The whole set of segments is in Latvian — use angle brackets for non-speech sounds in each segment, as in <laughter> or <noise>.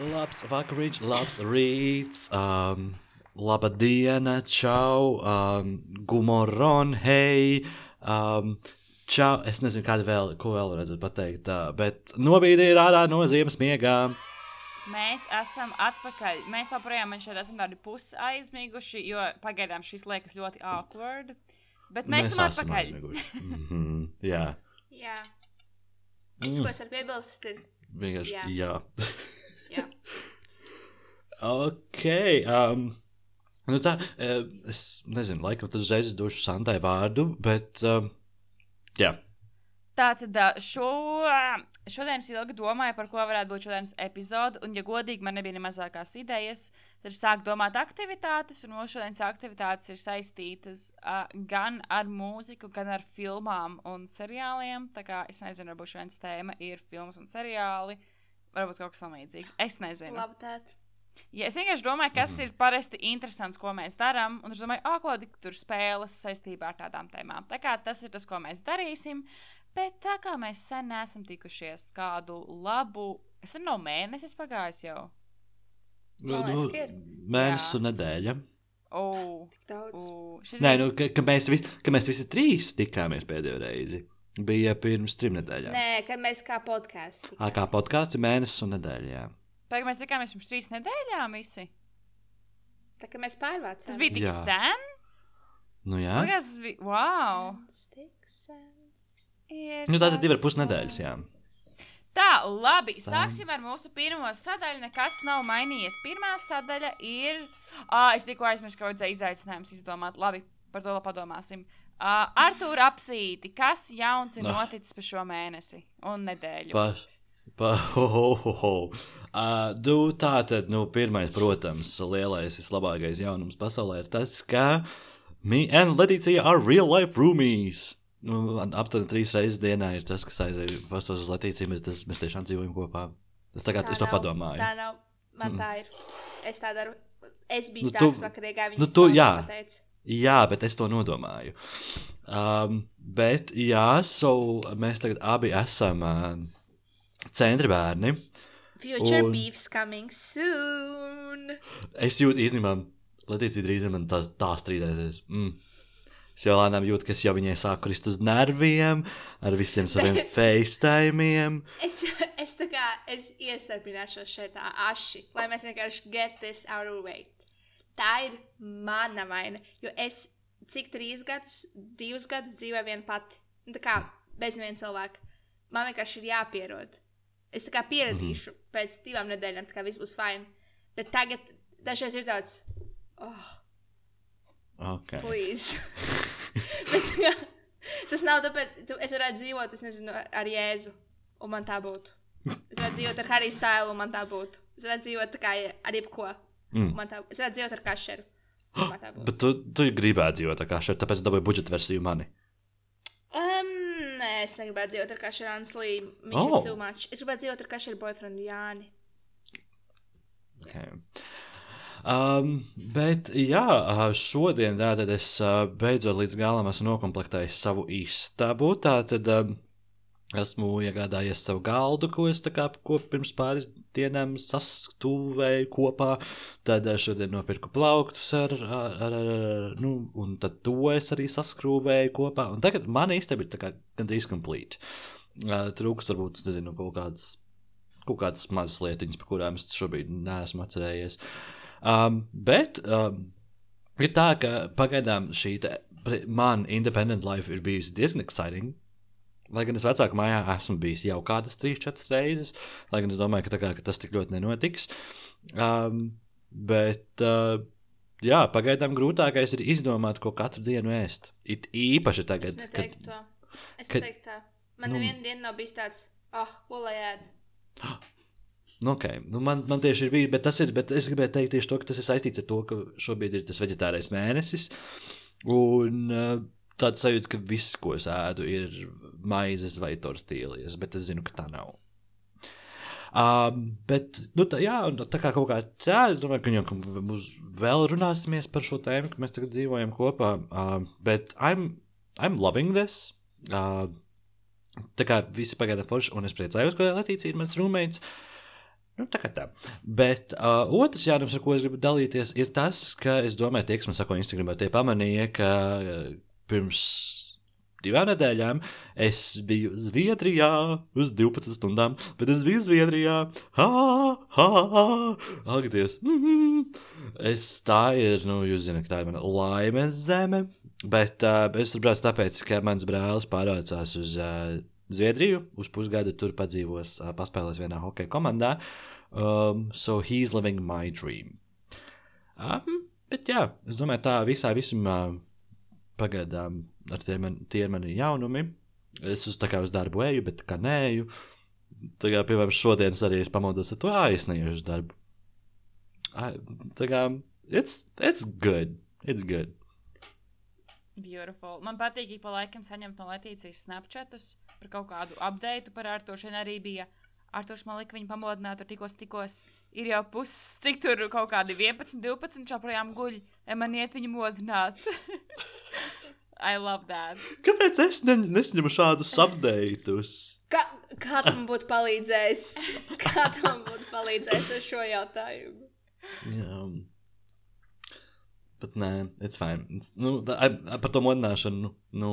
Labs vakariņš, labs rīts, um, laba diena, čau, um, gumoron, hei, um, čau. Es nezinu, kādu vēl, ko vēl varētu pateikt, uh, bet nobīdi ir ārā no ziemas miegā. Mēs esam atpakaļ. Mēs joprojām esam tādi pusi aizmiguši, jo pagaidām šis liekas ļoti awkward. Bet mēs, mēs esam atpakaļ. aizmiguši. mm -hmm, jā, Jā. Viss, ko es varu piebilst, ir. vienkārši jā. Jā. Ok. Um, nu tā, eh, es nezinu, laikam tas uzreiz es došu Santai vārdu, bet um, jā. Tātad ā, šo, šodien es ilgi domāju, par ko varētu būt šodienas epizode. Un, ja godīgi, man nebija ne mazākās idejas, tad es sāku domāt aktivitātes. Un mūsu šodienas aktivitātes ir saistītas uh, gan ar mūziku, gan ar filmām un seriāliem. Tā kā es nezinu, varbūt šodienas tēma ir filmas un seriāli. Varbūt kaut kas tamlīdzīgs. Es nezinu. Labi, tēt. Ja es vienkārši domāju, kas ir parasti interesants, ko mēs darām. Un es domāju, ah, ko tur spēles saistībā ar tādām tēmām. Tā kā tas ir tas, ko mēs darīsim. Bet tā kā mēs sen neesam tikušies kādu labu, es nezinu, no mēnesis pagājis jau. Ka ir. Mēnesis un nedēļa. Oh, Tik daudz. oh. Nē, nu, ka, ka, mēs vis, ka mēs visi trīs tikāmies pēdējo reizi. Bija pirms trim nedēļām. Nē, kad mēs kā podkāstu. Kā podkāsts ir mēnesis un nedēļa. Pagaid, mēs tikāmies pirms trīs nedēļām visi. Tā kā mēs pārvācām. Tas bija tik Jā. sen. Nu, jā. Tas bija. Wow! Nu, tās ir divas ar pus nedēļas. Jā. Tā, labi. Sāksim ar mūsu pirmo sadaļu. Nekas nav mainījies. Pirmā sadaļa ir. Ah, es tikko aizmirsu, ka vajadzēja izaicinājumus izdomāt. Labi, par to vēl padomāsim. Uh, Artur, apsīti, kas jauns ir noticis pa šo mēnesi un nedēļu? Pa, pa, ho, ho, ho, ho. Uh, nu, tā tad, nu, pirmais, protams, lielais, vislabākais jaunums pasaulē ir tas, ka me and Leticija are real life roomies. Nu, aptuveni trīs reizes dienā ir tas, kas aizēja pasaules uz Latīciju, bet tas, mēs tiešām dzīvojam kopā. Tas tagad, Tā es to nav, padomāju. Tā nav. Man Mm. tā ir. Es tā daru. Es biju Nu, nu, tāds vakarīgā viņa nu, tu- jā. pateica. Jā, bet es to nodomāju. Um, bet, jā, so mēs tagad abi esam uh, centra bērni. Future Un- beefs coming soon. Es jūtu īstenībā, Latīcija drīz man tā, tā strīdēsies. Mm. Es jau lēnām jūtu, ka es jau viņai sāku krist uz nerviem, ar visiem saviem <laughs> facetājumiem. Es, es tā kā es iestarpināšos šeit tā aši, lai mēs vienkārši get this out of the way. Tā ir mana vaina, jo es cik trīs gadus, divus gadus dzīvoju viena pati. Nu, Tā kā bez neviena cilvēka. Man vienkārši ir jāpierod. Es tā kā pieradīšu mm pēc divām nedēļām, tā kā viss būs fini. Bet tagad dažreiz ir tāds, oh, Okay. please. <laughs> Bet, jā, tas nav tāpēc, tu, es varētu dzīvot, es nezinu, ar- ar Jēzu, un man tā būtu. Es varētu dzīvot ar Hariju Stailu, un man tā būtu. Es varētu dzīvot kā ar jebko. Mm. Man tā, es varētu dzīvot ar kašeru. <gasps> Bet tu, tu gribētu dzīvot kā šeit, tāpēc dabūju budžeta versiju mani. Um, nē, es negribētu dzīvot ar kašeru Anslī. Viņš Oh. ir much. Es gribētu dzīvot ar kašeru boyfriendu Jāni. Okay. Um, bet, jā, ā, šodien tātad es ā, beidzot līdz galam esmu noklāpējis savu istabu. Tātad um, esmu iegādājies savu galdu, ko es kā ko pirms pāris dienām sastūvēju kopā. Tad ā, šodien nopirku plauktus ar, ar, ar, ar, nu, un to es arī saskrūvēju kopā. Un tagad mana istaba ir gandrīz complete. Uh, Trūkst varbūt, nezinu, kaut kādas kaut kādas mazas lietiņas, par kurām es šobrīd neesmu atcerējies. Um, bet um, ir tā, ka pagaidām šī man independent life ir bijusi diezgan exciting. Lai gan es vecāku mājā esmu bijis jau kādas 3-4 reizes, lai gan es domāju, ka, tā kā, ka tas tik ļoti nenotiks. Um, bet, uh, jā, pagaidām grūtākais ir izdomāt, ko katru dienu ēst. It īpaši Es tagad, neteiktu kad to. Es kad- neteiktu tā. Man nu- neviena diena nav bijis tāds, ah, oh, ko lai ēd. Nu, okay. nu, man, man tieši ir bijis, bet, tas ir, bet es gribēju teikt tieši to, ka tas ir saistīts ar to, ka šobrīd ir tas vegetārais mēnesis. Un uh, tāds sajūta, ka viss, ko es ēdu, ir maizes vai tortīlijas, bet es zinu, ka tā nav. Um, bet, nu, tā, jā, tā kā kaut kā tā, es domāju, ka jau mums vēl runāsimies par šo tēmu, ka mēs tagad dzīvojam kopā. Uh, bet I'm, I'm loving this. Uh, tā kā visi pagaida forši, un es priecājos, ka Latīcija ir mans roommates. Nu, tā kā tā. Bet uh, otrs jautājums, ar ko es gribu dalīties, ir tas, ka es domāju, tie, kas man sako Instagramā, tie pamanīja, ka uh, pirms divām nedēļām es biju Zviedrijā uz 12 stundām, bet es biju Zviedrijā. Ha, ha, ha, ak, Dievs. Mm -hmm. Es tā ir, nu, jūs zināt, tā ir mana laimes zeme. Bet uh, es tur braucu tāpēc, ka mans brālis pārvācās uz uh, Zviedriju, uz pusgadu tur padzīvos, uh, paspēlēs vienā hokeja komandā. Um, so he's living my dream. Um, bet jā, es domāju, tā visā visumā pagaidām ar tie, man, tie ir mani jaunumi. Es uz, kā uz darbu eju, bet kā nēju. Tā kā, piemēram, šodienas arī es pamodos ar to, ah, es neiešu darbu. I, tā kā, it's, it's good. It's good. Beautiful. Man patīk, ik pa laikam saņemt no Latvijas snapchatus par kaut kādu update par. Šodien arī bija Arthurs, man lika viņu pamodināt, tur tikos, tikos. Ir jau puses, cik tur kaut kādi 11, 12 joprojām guļ. Ja man iet viņu modināt. <laughs> I love that. Kāpēc es ne, nesaņemu šādus updates? Kā, kā tam būtu palīdzējis? <laughs> Kā tam būtu palīdzējis ar šo jautājumu? Jā. Bet nē, it's fine. It's, nu, tā, par to modināšanu, nu.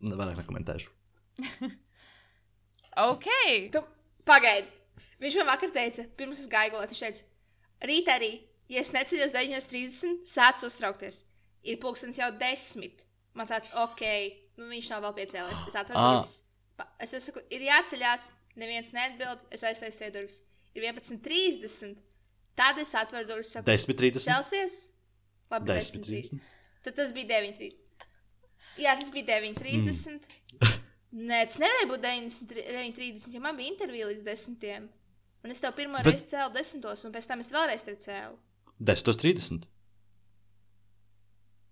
nu vairāk nekomentēšu. <laughs> Ok. Tu pagaidi. Viņš man vakar teica, pirms es gāju gulēt, viņš teica, rīt arī, ja es neceļos 9.30, sāc uztraukties. Ir pulkstenis jau desmit. Man tāds, ok, nu viņš nav vēl piecēlies. Es atveru Ah. durvis. Es saku, ir jāceļās, neviens neatbild, es aiztaisīju durvis. Ir 11.30. Tad es atveru durvis, saku, 10.30. celsies. Labi, 10:30. 10.30. Tad tas bija 9.30. Jā, tas bija 9.30. Nē, tas nevarēja būt 9.30, jo man bija intervija līdz 10. Un es tev pirmo Bet... reizi cēlu 10. un pēc tam es vēlreiz te cēlu. 10.30.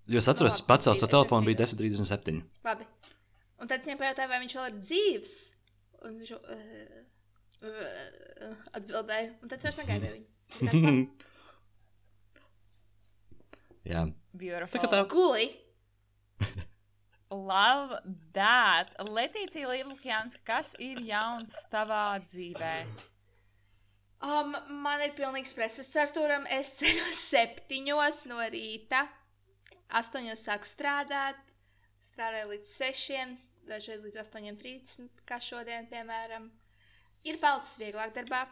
Jo es atceros, pacēlu bija savu telefonu, bija 10:30. 10.37. Labi. Un tad es viņam pajautāju, vai viņš vēl ir dzīves. Un viņš uh, uh, atbildēja. Un tad es vairs. Tāds <laughs> tā. Jā, Beautiful. tā kā tā. Guli. <laughs> Love that. Letīcija Līvukjāns, kas ir jauns tavā dzīvē? Um, man ir pilnīgs preses Arturam. Es ceļu septiņos no rīta. Astoņos sāku strādāt. Strādāju līdz sešiem, dažreiz līdz 8.30, kā šodien, piemēram. Ir palicis vieglāk darbā.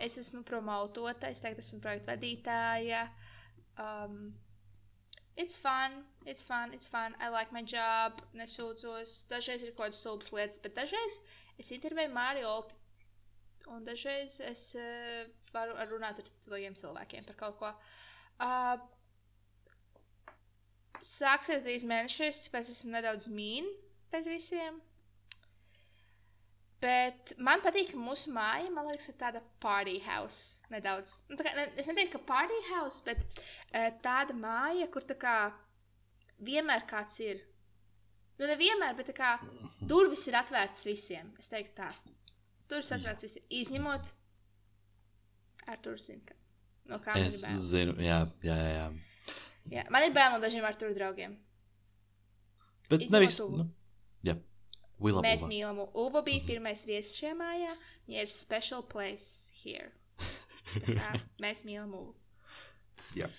Es esmu promotota, es teiktu, esmu projekta vadītāja. Um, it's fun, it's fun, it's fun. I like my job, nesūdzos. Dažreiz ir kaut kādas stulbas lietas, bet dažreiz es intervēju Māriju Olti. Un dažreiz es uh, varu ar- runāt ar citiem cilvēkiem par kaut ko. Uh, sāksies drīz mēnešus, tāpēc esmu nedaudz mīna pret visiem. Bet man patīk, ka mūsu māja, man liekas, ir tāda party house. Nedaudz. Nu, kā, ne, es neteiktu, ka party house, bet uh, tāda māja, kur tā kā vienmēr kāds ir. Nu, nevienmēr, bet kā durvis ir atvērtas visiem. Es teiktu, tā. Durvis atvērtas visiem. Izņemot ar to zinu, ka no kā man Es ir bērni. zinu, jā, jā, jā. Jā. Man ir bērni no dažiem ar tur draugiem. Bet Izņemot nevis. Uvu. Nu, jā, Willa Mēs Buva. mīlam Uvu. bija pirmais viesis šajā mājā. Viņa ir special place here. Tā <laughs> mēs mīlam Uvu. Jā.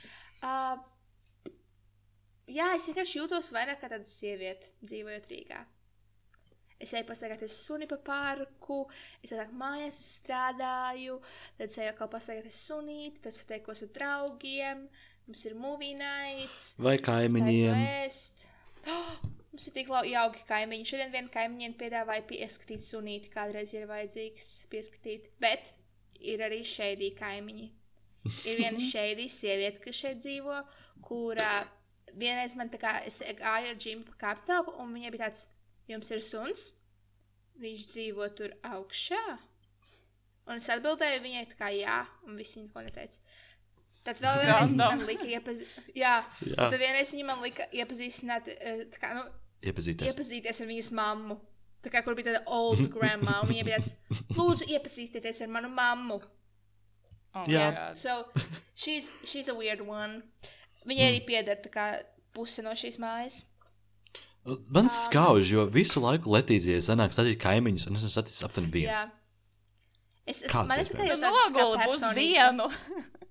Uh, jā, es vienkārši jūtos vairāk kā tāda sieviete, dzīvojot Rīgā. Es eju pastaigāties suni pa parku, es atnāku mājās, es strādāju, tad es eju atkal pastaigāties sunīti, tad satiekos ar draugiem, mums ir movie nights. Vai kaimiņiem? Oh, <gasps> mums ir tik lau- jauki kaimiņi. Šodien viena kaimiņiene piedāvāja pieskatīt sunīti, kādreiz ir vajadzīgs pieskatīt. Bet ir arī šeit kaimiņi. Ir viena <laughs> šeit sieviete, kas šeit dzīvo, kurā vienreiz man tā kā es gāju ar džimu pa kapitālu, un viņai bija tāds, jums ir suns, viņš dzīvo tur augšā. Un es atbildēju viņai, tā kā jā, un viss viņa ko neteica. Tad vēl vienreiz viņa man lika iepazīstināt. Jā, Jā, tad vienreiz viņa man lika iepazīstināt, tā kā, nu, iepazīties. iepazīties ar viņas mammu. Tā kā kur bija tāda old grandma, un viņa bija tāds, lūdzu, iepazīstieties ar manu mammu. Oh, Jā. So, she's, she's a weird one. Viņai arī pieder tā kā puse no šīs mājas. Man skauž, jo visu laiku Latīcijai sanāk, tad ir kaimiņš, un es esmu saticis aptuveni vienu. Jā. Es, es, Kāds man ir tikai jau tāds kā noguli pusdienu.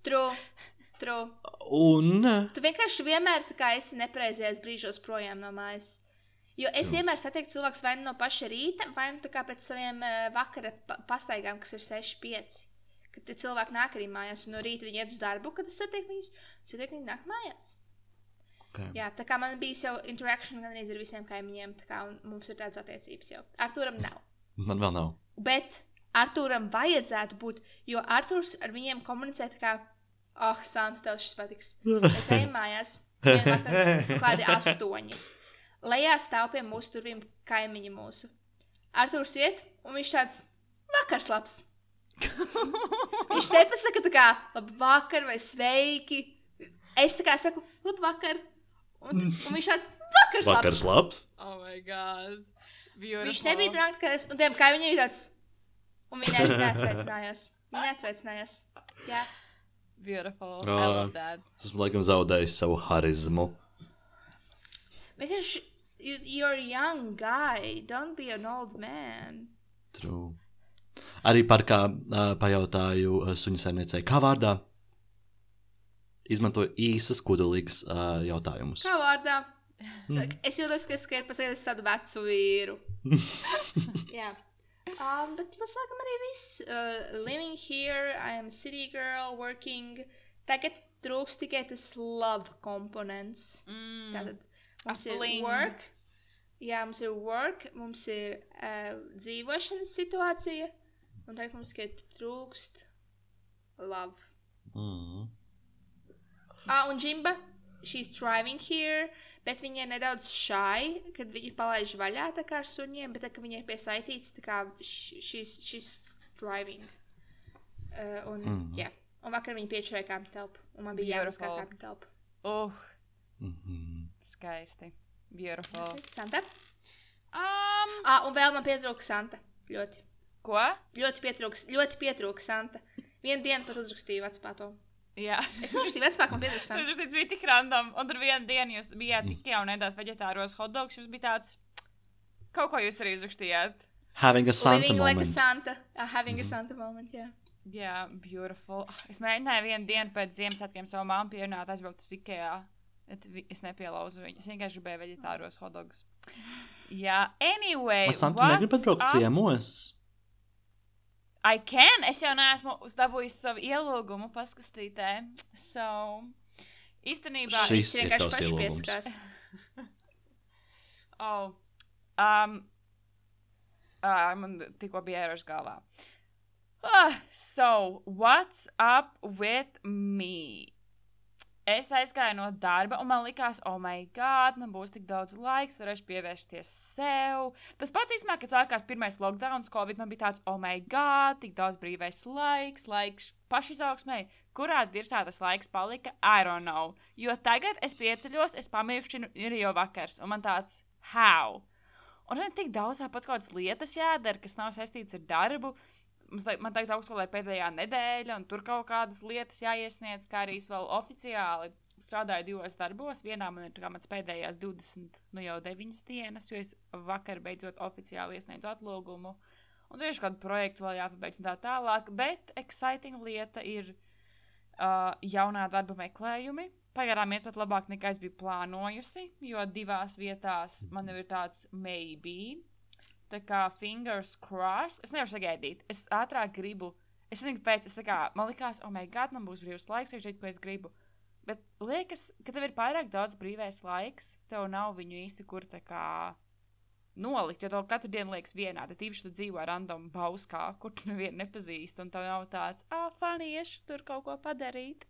True, true. Un Tu vienkārši vienmēr esi nepareizajos brīžos projām no mājas. Jo es vienmēr satieku cilvēku vai nu no paša rīta, vai nu pēc saviem uh, vakara pa pastaigām, kas ir 6, 5. Kad cilvēki nāk arī mājās, un no rīta viņi iet uz darbu, kad es satieku viņus, satieku viņi nāk mājās. okay. Jā, tā kā man bija jau interakcija gan arī ar visiem kaimiņiem, tā kā mums ir tādas attiecības jau. Arturam nav. man vēl nav. Bet Arturam vajadzētu būt, jo Arturs ar viņiem komunicē tā kā, ah, oh, Santa, tev šis patiks. Mēs ejam <laughs> mājās, kaut kādi astoņi. Lejā stāv pie mūsu durvīm kaimiņi mūsu. Arturs iet, un viņš tāds vakars labs. <laughs> viņš nepasaka tā kā labvakar vai sveiki. Es tā kā saku labvakar. Un, un viņš tāds vakars Vakars labs. labs. Oh, my God. Beautiful. Viņš nebija drāmats, un tiem kaimiņiem bija tāds. Un viņi ne- neatsveicinājās. Viņi neatsveicinājās. Jā. Beautiful. I love that. Es esmu laikam zaudējis savu harizmu. Bet viņš, you, you're a young guy. Don't be an old man. True. Arī par kā uh, pajautāju uh, suņu saimniecei, kā vārdā izmantoju īsas, kodolīgas uh, jautājumus. Kā vārdā? Mm. Es jūtos, ka es skrietu pasakot tādu vecu vīru. <laughs> <laughs> Jā. Um, bet lasākam arī viss. Uh, living here, I am a city girl, working. Tagad trūks tikai tas love komponents. Mm. Tātad mums A ir fling. work, jā, mums ir work, mums ir uh, dzīvošanas situācija, un tagad mums tikai trūkst love. Mm. Ah, un Jimba, she's driving here, bet viņa ir nedaudz šai, kad viņa palaiž vaļā tā kā ar suņiem, bet tā kā viņai piesaitīts, tā kā she's, she's driving. Uh, un, mm. Mhm. jā. un vakar viņa piečurēja kāpņu telpu, un man bija jāmaskā Beautiful. kāpņu telpu. Uh, Mm -hmm. skaisti. Beautiful. Santa? Um, Ah, un vēl man pietrūka Santa. Ļoti. ko? Ļoti pietrūks, ļoti pietrūka Santa. Vienu dienu pat uzrakstīju vecpāto. Jā. Es uzrakstīju vecpākam, man pietrūka Tas tas bija tik random. Un tur vienā dienā jūs bijāt tik jau nedēļas veģetāros hotdogs. Jums bija tāds, kaut ko jūs arī uzrakstījāt. Having a Santa Living like a moment. Santa. Uh, having a Santa moment, jā. Jā, beautiful. Ah, Es mēģināju vienu dienu pēc Ziemassvētkiem savu mammu pierunāt, aizbraukt uz Ikea. Es nepielauzu viņu. Es vienkārši gribēju veģetāros hotdogus. Jā, anyway. Vai Santa what's negribat braukt up? ciemos? I can. Es jau neesmu uzdabūjis savu ielūgumu paskastītē. So, īstenībā. Šis ir vienkārši ielūgums. piesakās. <laughs> Oh. Um, uh, man tikko bija ierodas galvā. Ah, so, what's up with me? Es aizgāju no darba, un man likās, oh, my God, man būs tik daudz laiks, varēšu pievērsties sev. Tas pats īstenībā, kad sākās pirmais lockdown, Covid, man bija tāds, oh, my God, tik daudz brīvais laiks, laiks pašizaugsmē. Kurā dirzā tas laiks palika? I don't know. Jo tagad es pieceļos, es pamirkšķinu, ir jau vakars, un man tāds, how? Un man ir tik daudz tāpat kādas lietas jādara, kas nav saistītas ar darbu. Mums, man tagad augstskolē pēdējā nedēļa, un tur kaut kādas lietas jāiesniedz, kā arī es vēl oficiāli strādāju divos darbos. Vienā man ir mans pēdējās 20, nu jau 9 dienas, jo es vakar beidzot oficiāli iesniedzu atlūgumu. Un tur ir kāda projekta vēl jāpabeidz un tā tālāk. Bet exciting lieta ir uh, jaunā darba meklējumi. Pagaidām iet pat labāk nekā es biju plānojusi, jo divās vietās man jau ir tāds maybe. Tā kā fingers crossed. Es nevaru sagaidīt. Es ātrāk gribu. Es nezinu, kāpēc. Es kā, man liekas, oh, my God, man būs brīvs laiks, es zinu, ko es gribu. Bet liekas, ka tev ir pārāk daudz brīvais laiks, tev nav viņu īsti kur tā kā nolikt. Jo tev katru dienu liekas vienādi. Tīpaši tu dzīvo random bauskā, kur tu nevienu nepazīsti. Un tev nav tāds, ah, fanieši, tur kaut ko padarīt.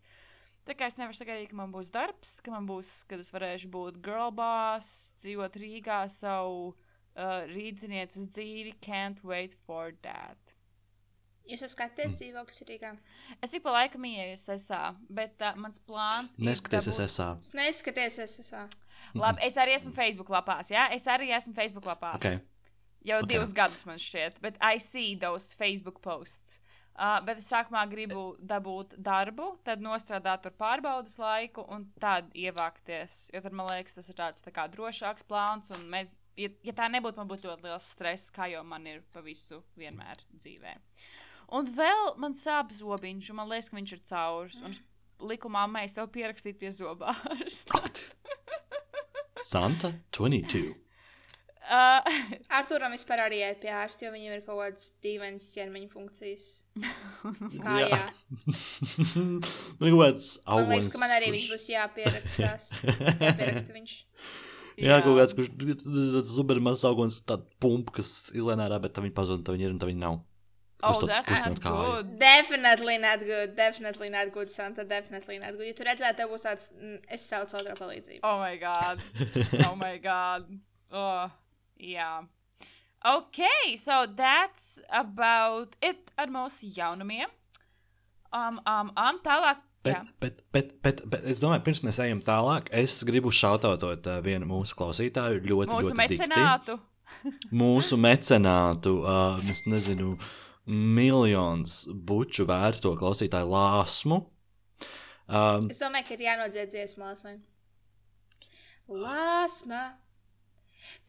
Tā kā es nevaru sagaidīt, ka man būs darbs, ka man būs, kad es varēšu būt girlboss, dzīvot Rīgā savu uh, rīdzinieces dzīvi. Can't wait for that. Jūs jau skatāties dzīvokļus Rīgā? Es ik pa laikam ieeju SSA, bet uh, mans plāns Neskaties, ir. es esmu. Es neskaties, es esmu. Labi, es arī esmu Facebook lapās, jā? Es arī esmu Facebook lapās. Okay. Jau Ok. okay. divus gadus man šķiet, bet I see those Facebook posts. Uh, bet es sākumā gribu dabūt darbu, tad nostrādāt tur pārbaudas laiku un tad ievākties. Jo tad man liekas, tas ir tāds tā kā drošāks plāns. Un mēs, ja, ja tā nebūtu, man būtu ļoti liels stress, kā jau man ir pa visu vienmēr dzīvē. Un vēl man sāp zobiņš, un man liekas, ka viņš ir caurs. Un es liku mammai sev pierakstīt pie zobārsta. Santa 22. uh, Arthūram vispār arī iet pie ārsta, jo viņam ir kaut kādas dīvainas ķermeņa funkcijas. <laughs> Kā Jā. jā. <laughs> Man liekas, ka man arī viņš būs jāpierakstās. <laughs> Jāpieraksta viņš. Jā, kaut kāds, kurš supermazs auguns, tāda pumpa, kas izlēnā ārā, bet tā viņa pazūd, tā viņa ir un tā viņa nav. Oh, that's kustinot not good. Definitely not good. Definitely not good, Santa. Definitely not good. Ja tu redzētu, tev būs tāds, mm, es saucu otrā palīdzību. Oh my god. <laughs> Oh my god. Oh, yeah. Okay, so that's about it ar mūsu jaunumiem. Um, um, um, tālāk. Bet, bet, bet, bet, bet es domāju, pirms mēs ejam tālāk, es gribu šautautot uh, vienu mūsu klausītāju. Ļoti, Mūsu ļoti dikti. mecenātu. <laughs> Mūsu mecenātu, uh, es nezinu, miljons buču vērto klausītāju lāsmu. Um, Es domāju, ka ir jānodzied dziesmu lāsmai. Lāsma,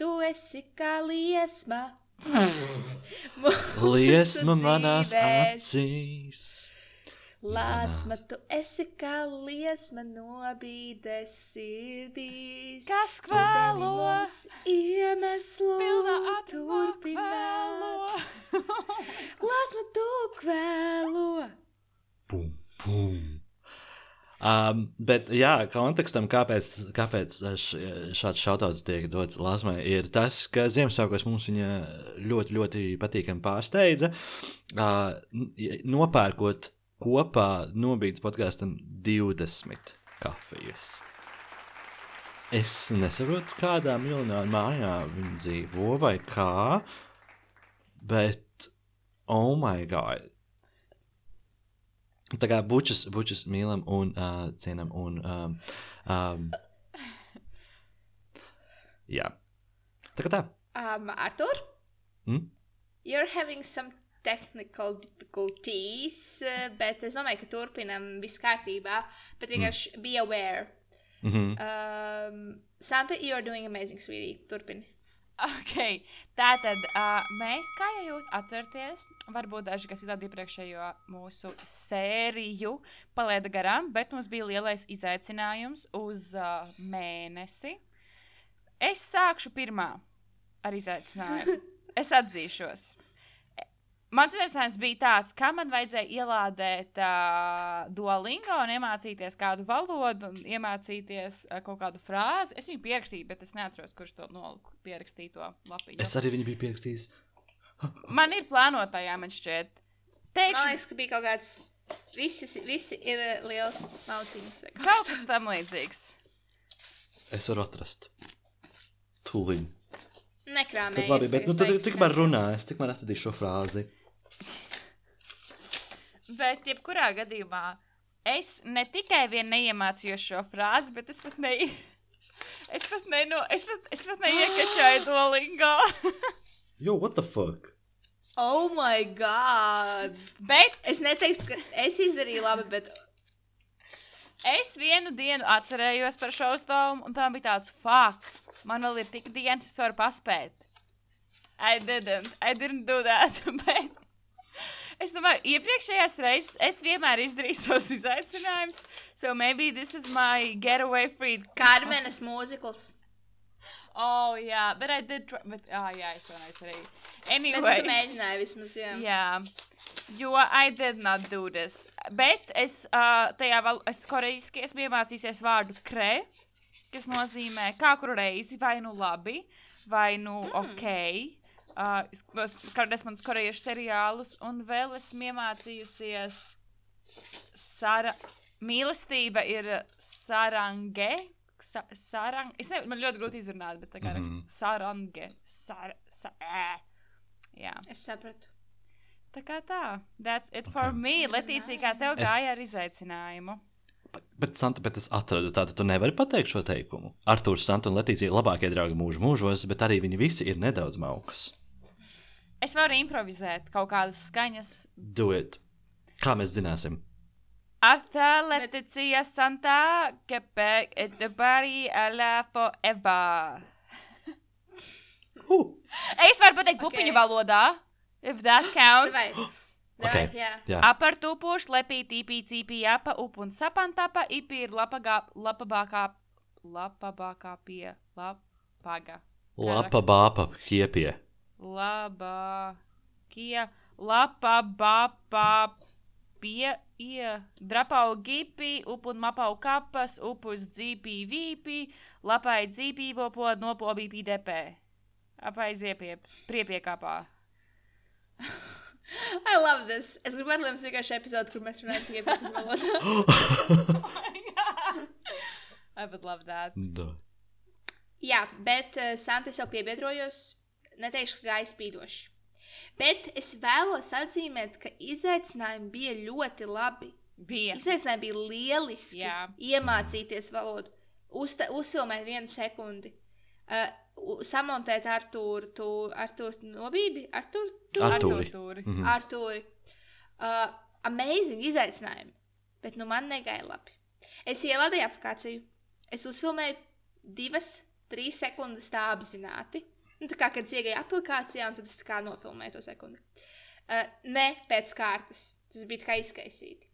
tu esi kā liesma. <laughs> liesma manās acīs. Lāsma, tu esi kā liesma nobīdes sirdīs. Kas Tu devi kvēlo? mums iemeslu Pilna turpināt. kvēlo. Lāsma, tu kvēlo. Pum, pum. Um, bet, jā, kontekstam, kāpēc, kāpēc šāds šautauts tiek dots Lāsmai, ir tas, ka Ziemassvētkos mums viņa ļoti, ļoti patīkami pārsteidza. Uh, nopērkot kopā nobīdes podkāstam 20 kafijas. Es nesaprotu, kādā miljonāra mājā viņi dzīvo vai kā, bet, oh my god! Tā kā bučus, bučus mīlam un uh, cienam. Un, um, um, jā, tā kā tā. Um, Artur, Mm? you're having some technical difficulties, uh, bet es domāju, ka turpinam viss kārtībā. Bet vienkārši be aware. Mm -hmm. Um, Santa, you're doing amazing, sweetie. Turpini. Ok, tātad uh, mēs, kā jau jūs atceraties, varbūt daži, kas ir tādi iepriekšējo mūsu sēriju, palaida garām, bet mums bija lielais izaicinājums uz uh, mēnesi. Es sākšu pirmā ar izaicinājumu. <laughs> Es atzīšos. Mans izaicinājums bija tāds, ka man vajadzēja ielādēt uh, duolingo un iemācīties kādu valodu, un iemācīties uh, kaut kādu frāzi. Es viņu pierakstīju, bet es neatceros, kurš to noliku, pierakstīja to lapiņu. Es arī viņu biju pierakstījis. Man ir plānotājā, man šķiet. Man Teikšu, liekas, ka bija kaut kāds. Visi, visi ir liels mauciņas. kaut kas tam līdzīgs. Es varu atrast. Tūlīt. Nekrāmējies. Bet labi, bet nu, baigs tikmēr runā, es tikmēr atradīšu šo frāzi. Bet, jebkurā gadījumā, es ne tikai vien neiemācījos šo frāzi, bet es pat ne. Es pat, neno, es pat, es pat neiekačāju to lingo. Jo, what the fuck? Oh, my God! Bet Es neteiktu, ka es izdarīju labi, bet es vienu dienu atcerējos par šo stāvu, un tā bija tāds fuck. Man vēl ir tik dienas, es varu paspēt. I didn't. I didn't do that. <laughs> Bet es domāju, iepriekšējās reizes es vienmēr izdarīju <laughs> savus izaicinājumus. So maybe this is my getaway free. Karmenes mūzikls. Oh, yeah, but I did try. But, ah, jā, es to neizdarīju. Bet tu Anyway. mēģināji vismaz, jā. Jā, jo I did not do this. Bet es uh, tajā vēl, es korejiski esmu iemācījies vārdu kre, kas nozīmē kā kuru reizi, vai nu labi, vai nu mm. ok. Uh, es es skatos manus korejiešu seriālus, un vēl esmu iemācījusies sara... mīlestība ir sarange. Sa sarang... Es nezinu, man ļoti grūti izrunāt, bet tā kā Mhm. raksta sarange. Sar... Sa ē. Jā. Es sapratu. Tā kā tā. That's it for me. Letīcija, kā tev Es- gāja ar izaicinājumu? Bet, Santa, bet es atradu tādu, tu nevari pateikt šo teikumu. Arthurs, Santa un Letīcija ir labākie draugi mūžu mūžos, bet arī viņi visi ir nedaudz maukas. Es varu improvizēt kaut kādas skaņas. Do it. Kā mēs zināsim? Arta, Letīcija, Santa, Kepe, Edebari, Ala, Forever. Uh. Es varu pateikt Ok. pupiņu valodā, if that counts. Vai? Davai, Ok. jā. Jā. Apar tupu, šlepī, tīpī, cīpī, apa, up un sapantapa, ipī ir lapagā, lapabākā, lapabākā pie, lapaga. Lapa bāpa hiepie. Labākie, lapabāpā pie, ie, drapau gipī, up un mapau kapas, upus dzīpī, vīpī, lapai dzīpī, vopo, nopobī, pīdepē. Apai ziepie, priepiekāpā. <laughs> I love this. Es gribētu, lai mums vienkārši epizode, kur mēs runājam tikai par valodu. <laughs> <laughs> I would love that. Da. Jā, bet uh, Santa es jau piebiedrojos. Neteikšu, ka gāja spīdoši. Bet es vēlos atzīmēt, ka izaicinājumi bija ļoti labi. Bija. Izaicinājumi bija lieliski. Jā. Iemācīties valodu, Uzta, uzfilmēt vienu sekundi, uh, samontēt ar tūri, tu ar tūri nobīdi, ar tūri. Artūri. Artūri. Mhm. Artūri. Uh, amazing izaicinājumi, bet nu man negāja labi. Es ielādēju aplikāciju, es uzfilmēju divas, trīs sekundes tā apzināti. Nu, tā kā kad es iegāju aplikācijā, un tad es tā kā nofilmēju to sekundi. Uh, ne pēc kārtas, tas bija kā izkaisīti.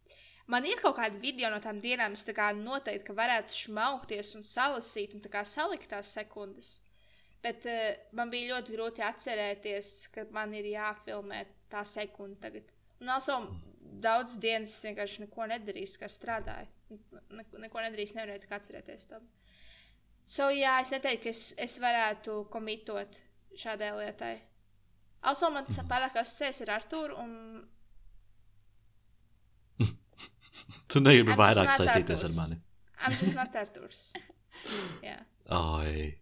Man ir kaut kāda video no tām dienām, es tā kā noteikti ka varētu šmaukties un salasīt un tā kā salikt tās sekundes. Bet uh, man bija ļoti grūti atcerēties, ka man ir jāfilmē tā sekunde tagad. Un also daudz dienas es vienkārši neko nedarīju, kā strādāju. Ne, neko nedarīju, nevarēju atcerēties to. So, jā, es neteiktu, ka es, es varētu komitot šādai lietai. Also, man tas pārāk asociēs ar Arthuru. Un... <laughs> Tu negribi vairāk saistīties ar mani. I'm just not <laughs> Arthurs. jā. Ai.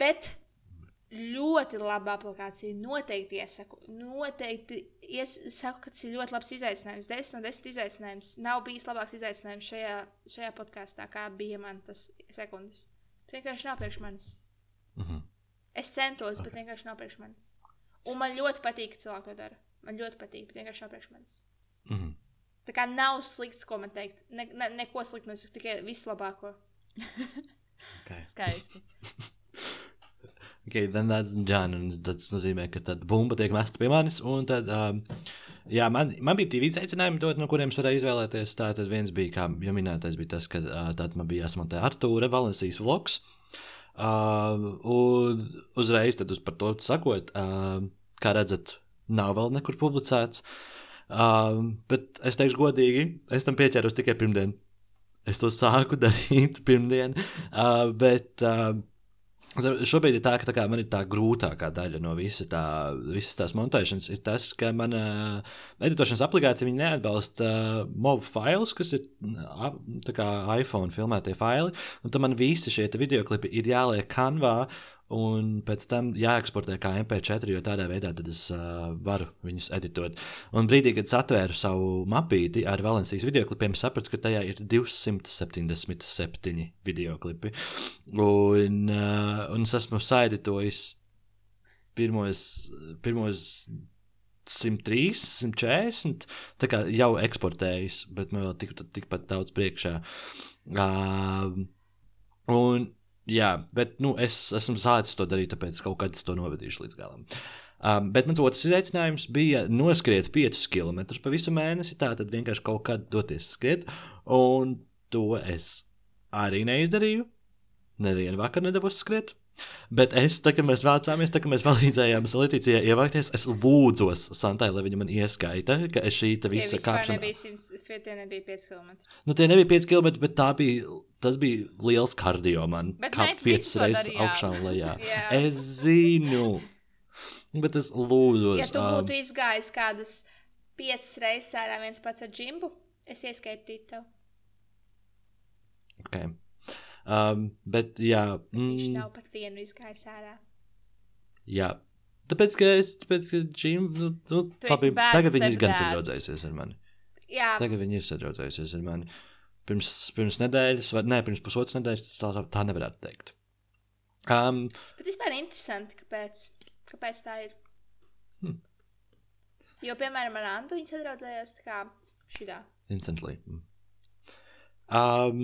Bet ļoti laba aplikācija. Noteikti iesaku. Noteikti iesaku, ka tas ir ļoti labs izaicinājums. 10 no 10 izaicinājums. Nav bijis labāks izaicinājums šajā, šajā podkāstā, kā bija man tas sekundes. Vienkārši nav priekš manis. Mhm. Es centos, bet vienkārši nav priekš manis. Un man ļoti patīk, ka cilvēki to dara. Man ļoti patīk, bet vienkārši nav priekš manis. Mhm. Tā kā nav slikts, ko man teikt. Ne, ne, neko sliktu nesaku, tikai vislabāko. Okay. <laughs> Skaisti. Okay, then that's. Un tas nozīmē, ka tad bumba tiek mesta pie manis. Un tad, um, jā, man, man bija divi izaicinājumi, dot, no kuriem es varēju izvēlēties. Tātad viens bija, kā jau minētais, bija tas, ka tad man bija jāsmontē Artūra Valencijas vlogs. Uh, un uzreiz tad uz par to sakot, uh, kā redzat, nav vēl nekur publicēts. Uh, bet es teikšu godīgi, es tam pieķēros tikai pirmdien. Es to sāku darīt <laughs> pirmdien, uh, bet uh, Šobrīd ir tā, ka tā kā, man ir tā grūtākā daļa no visa tā, visas tās montēšanas, ir tas, ka mana editošanas aplikācija viņa neatbalsta uh, MOV failus, kas ir tā kā iPhone filmētie faili. Tad man visi šie te videoklipi ir jāliek kanvā. Un pēc tam jāeksportē kā MP4, jo tādā veidā es uh, varu viņus editot. Un brīdī, kad es atvēru savu mapīti ar Valencijas videoklipiem, sapratu, ka tajā ir 277 videoklipi. Un, uh, un es esmu saeditojis pirmos, pirmos 103, 140. Tā kā jau eksportējis, bet man vēl tik, tikpat daudz priekšā. Uh, un, jā, bet nu, es esmu sācis to darīt, tāpēc kaut kad es to novedīšu līdz galam. Um, bet mans otrs izaicinājums bija noskriet 5 km pa visu mēnesi. Tā tad vienkārši kaut kad doties skriet. Un to es arī neizdarīju. Nevienu vakaru nedavos skriet. Bet es, tā kā mēs vācāmies, tā kā mēs palīdzējām Latīcijai ievākties, es lūdzos Santai, lai viņa man ieskaita, ka es šī tā visa kāpšana. 100, fie- tie nebija 5 km. Nu, tie nebija 5 km, bet tā bija, tas bija liels kardio man. Bet Kā mēs 5 visi to reizes augšā un lejā. <laughs> Jā. Es zinu. Bet es lūdzu. Ja tu būtu izgājis kādas 5 reizes ārā viens pats ar džimbu, es ieskaitītu tev. Okay. Um, bet, jā, Viņš mm, nav pat vienu izgājis ārā. jā. Tāpēc, ka es, tāpēc, ka Džim, nu, nu, labi, tagad viņi ir gan sadraudzējusies ar mani. Jā, Tagad viņi ir sadraudzējusies ar mani. Pirms, pirms nedēļas, vai ne, pirms pusotras nedēļas, tas tā, tā nevarētu teikt. Um, bet vispār interesanti, kāpēc, kāpēc tā ir. Hmm. Jo, piemēram, ar Antu viņi sadraudzējās tā kā šitā. instantly. Mm. Um,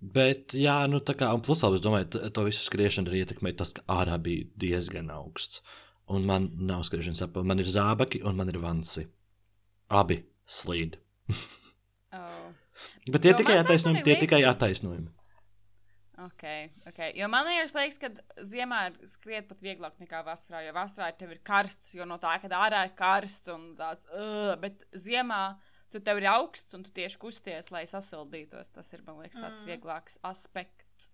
bet, jā, nu, tā kā, un plus, vēl es domāju, to visu skriešanu arī ietekmēja tas, ka ārā bija diezgan augsts. Un man nav skriešanas apli, man ir zābaki un man ir vansi. abi slīd. <laughs> Oh. Bet tie Jo tikai attaisnojumi, tie personīgi tikai liekas, attaisnojumi. Okay, okay. Jo man liekas, liekas ka ziemā ir skriet pat vieglāk nekā vasarā. Jo vasarā tev ir karsts, jo no tā, ka ārā ir karsts un tāds, uh, bet ziemā tu tev ir augsts un tu tieši kusties, lai sasildītos. Tas ir, man liekas, tāds mm. vieglāks aspekts.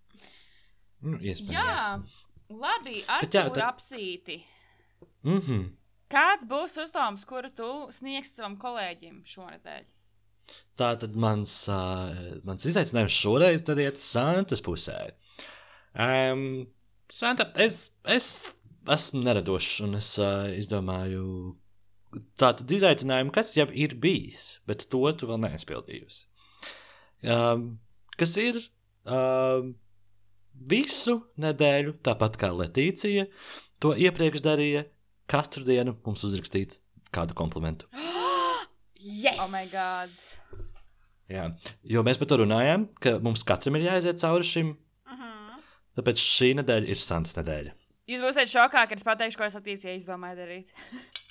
Nu, iespējams. Jā, labi, ar to tad- apsīti. Mhm. Kāds būs uzdevums, kuru tu sniegsi savam kolēģim šonadēļ? Tā tad mans, uh, mans izaicinājums šoreiz tad iet Santas pusē. Um, Santa, es, es esmu neradošs un es uh, izdomāju tādu izaicinājumu, kas jau ir bijis, bet to tu vēl neaizpildījusi. Um, kas ir um, visu nedēļu, tāpat kā Letīcija, to iepriekš darīja, katru dienu mums uzrakstīt kādu komplimentu. <gasps> Yes! Oh, my God. Jā, jo mēs par to runājām, ka mums katram ir jāiziet cauri šim. Mhm. Tāpēc šī nedēļa ir Santas nedēļa. Jūs būsiet šokā, kad es pateikšu, ko es Latīcijai izdomāju darīt. <laughs>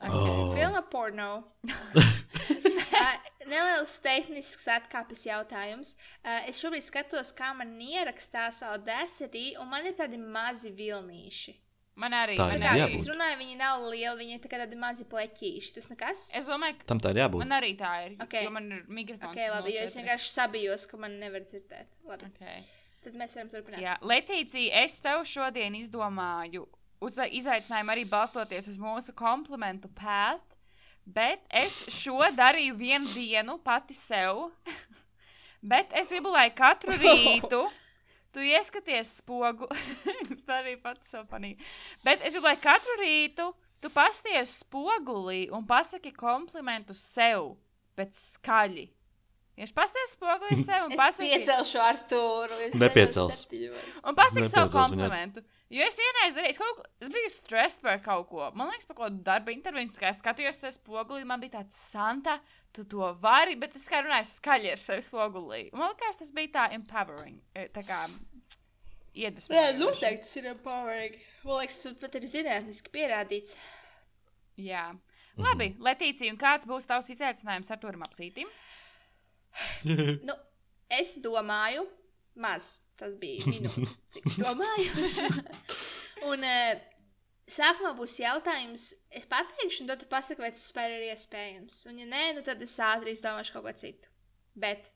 okay. Oh. Filma porno. <laughs> uh, neliels tehnisks atkāpes jautājums. Uh, es šobrīd skatos, kā man ierakstās Audacity, un man ir tādi mazi vilnīši. Man arī. Tā Man ir Tā kā es runāju, viņi nav lieli, viņi ir tā tādi mazi pleķīši. Tas nekas? Es domāju, ka Tam tā ir jābūt. man arī tā ir. Ok. Jo man ir mikrofons. Ok, labi, jo es 04. vienkārši sabijos, ka man nevar dzirdēt. Labi, Okay. tad mēs varam turpināt. Jā, Letīcija, es tev šodien izdomāju uz izaicinājumu arī balstoties uz mūsu komplimentu pētu, bet es šo darīju vienu dienu pati sev. <laughs> bet es gribu, lai katru <laughs> rītu tu ieskaties spogu. <laughs> Tā arī pati sev panīja. Bet es gribu, lai katru rītu tu pasties spogulī un pasaki komplimentu sev, bet skaļi. Es pasties spogulī sev un Es pasaki, piecelšu Artūru. es Nepiecels. Un pasakot savu Nepiedzels viņai. Jo es vienreiz arī es kaut, es biju stresēta par kaut ko. Man liekas, par kaut kādu darba interviju. tā kā Es skatījos uz spoguli, man bija tāds santa, tu to vari, bet es kā runāju skaļi ar sevi spogulī. Man liekas, tas bija tā empowering. eh, Tā kā Nē, iedvesmojoši. noteikti tas ir empowering. Man liekas, tas pat ir zinātniski pierādīts. Jā. Labi, Letīcija, un kāds būs tavs izaicinājums ar turim apsītim? Nu, es domāju, maz. Tas bija minūte, <laughs> cik es domāju. <laughs> un uh, sākumā būs jautājums, es pateikšu, un tad tu pasaki, vai tas vispār ir iespējams. Un, ja nē, nu tad es ātri izdomāšu kaut ko citu. Bet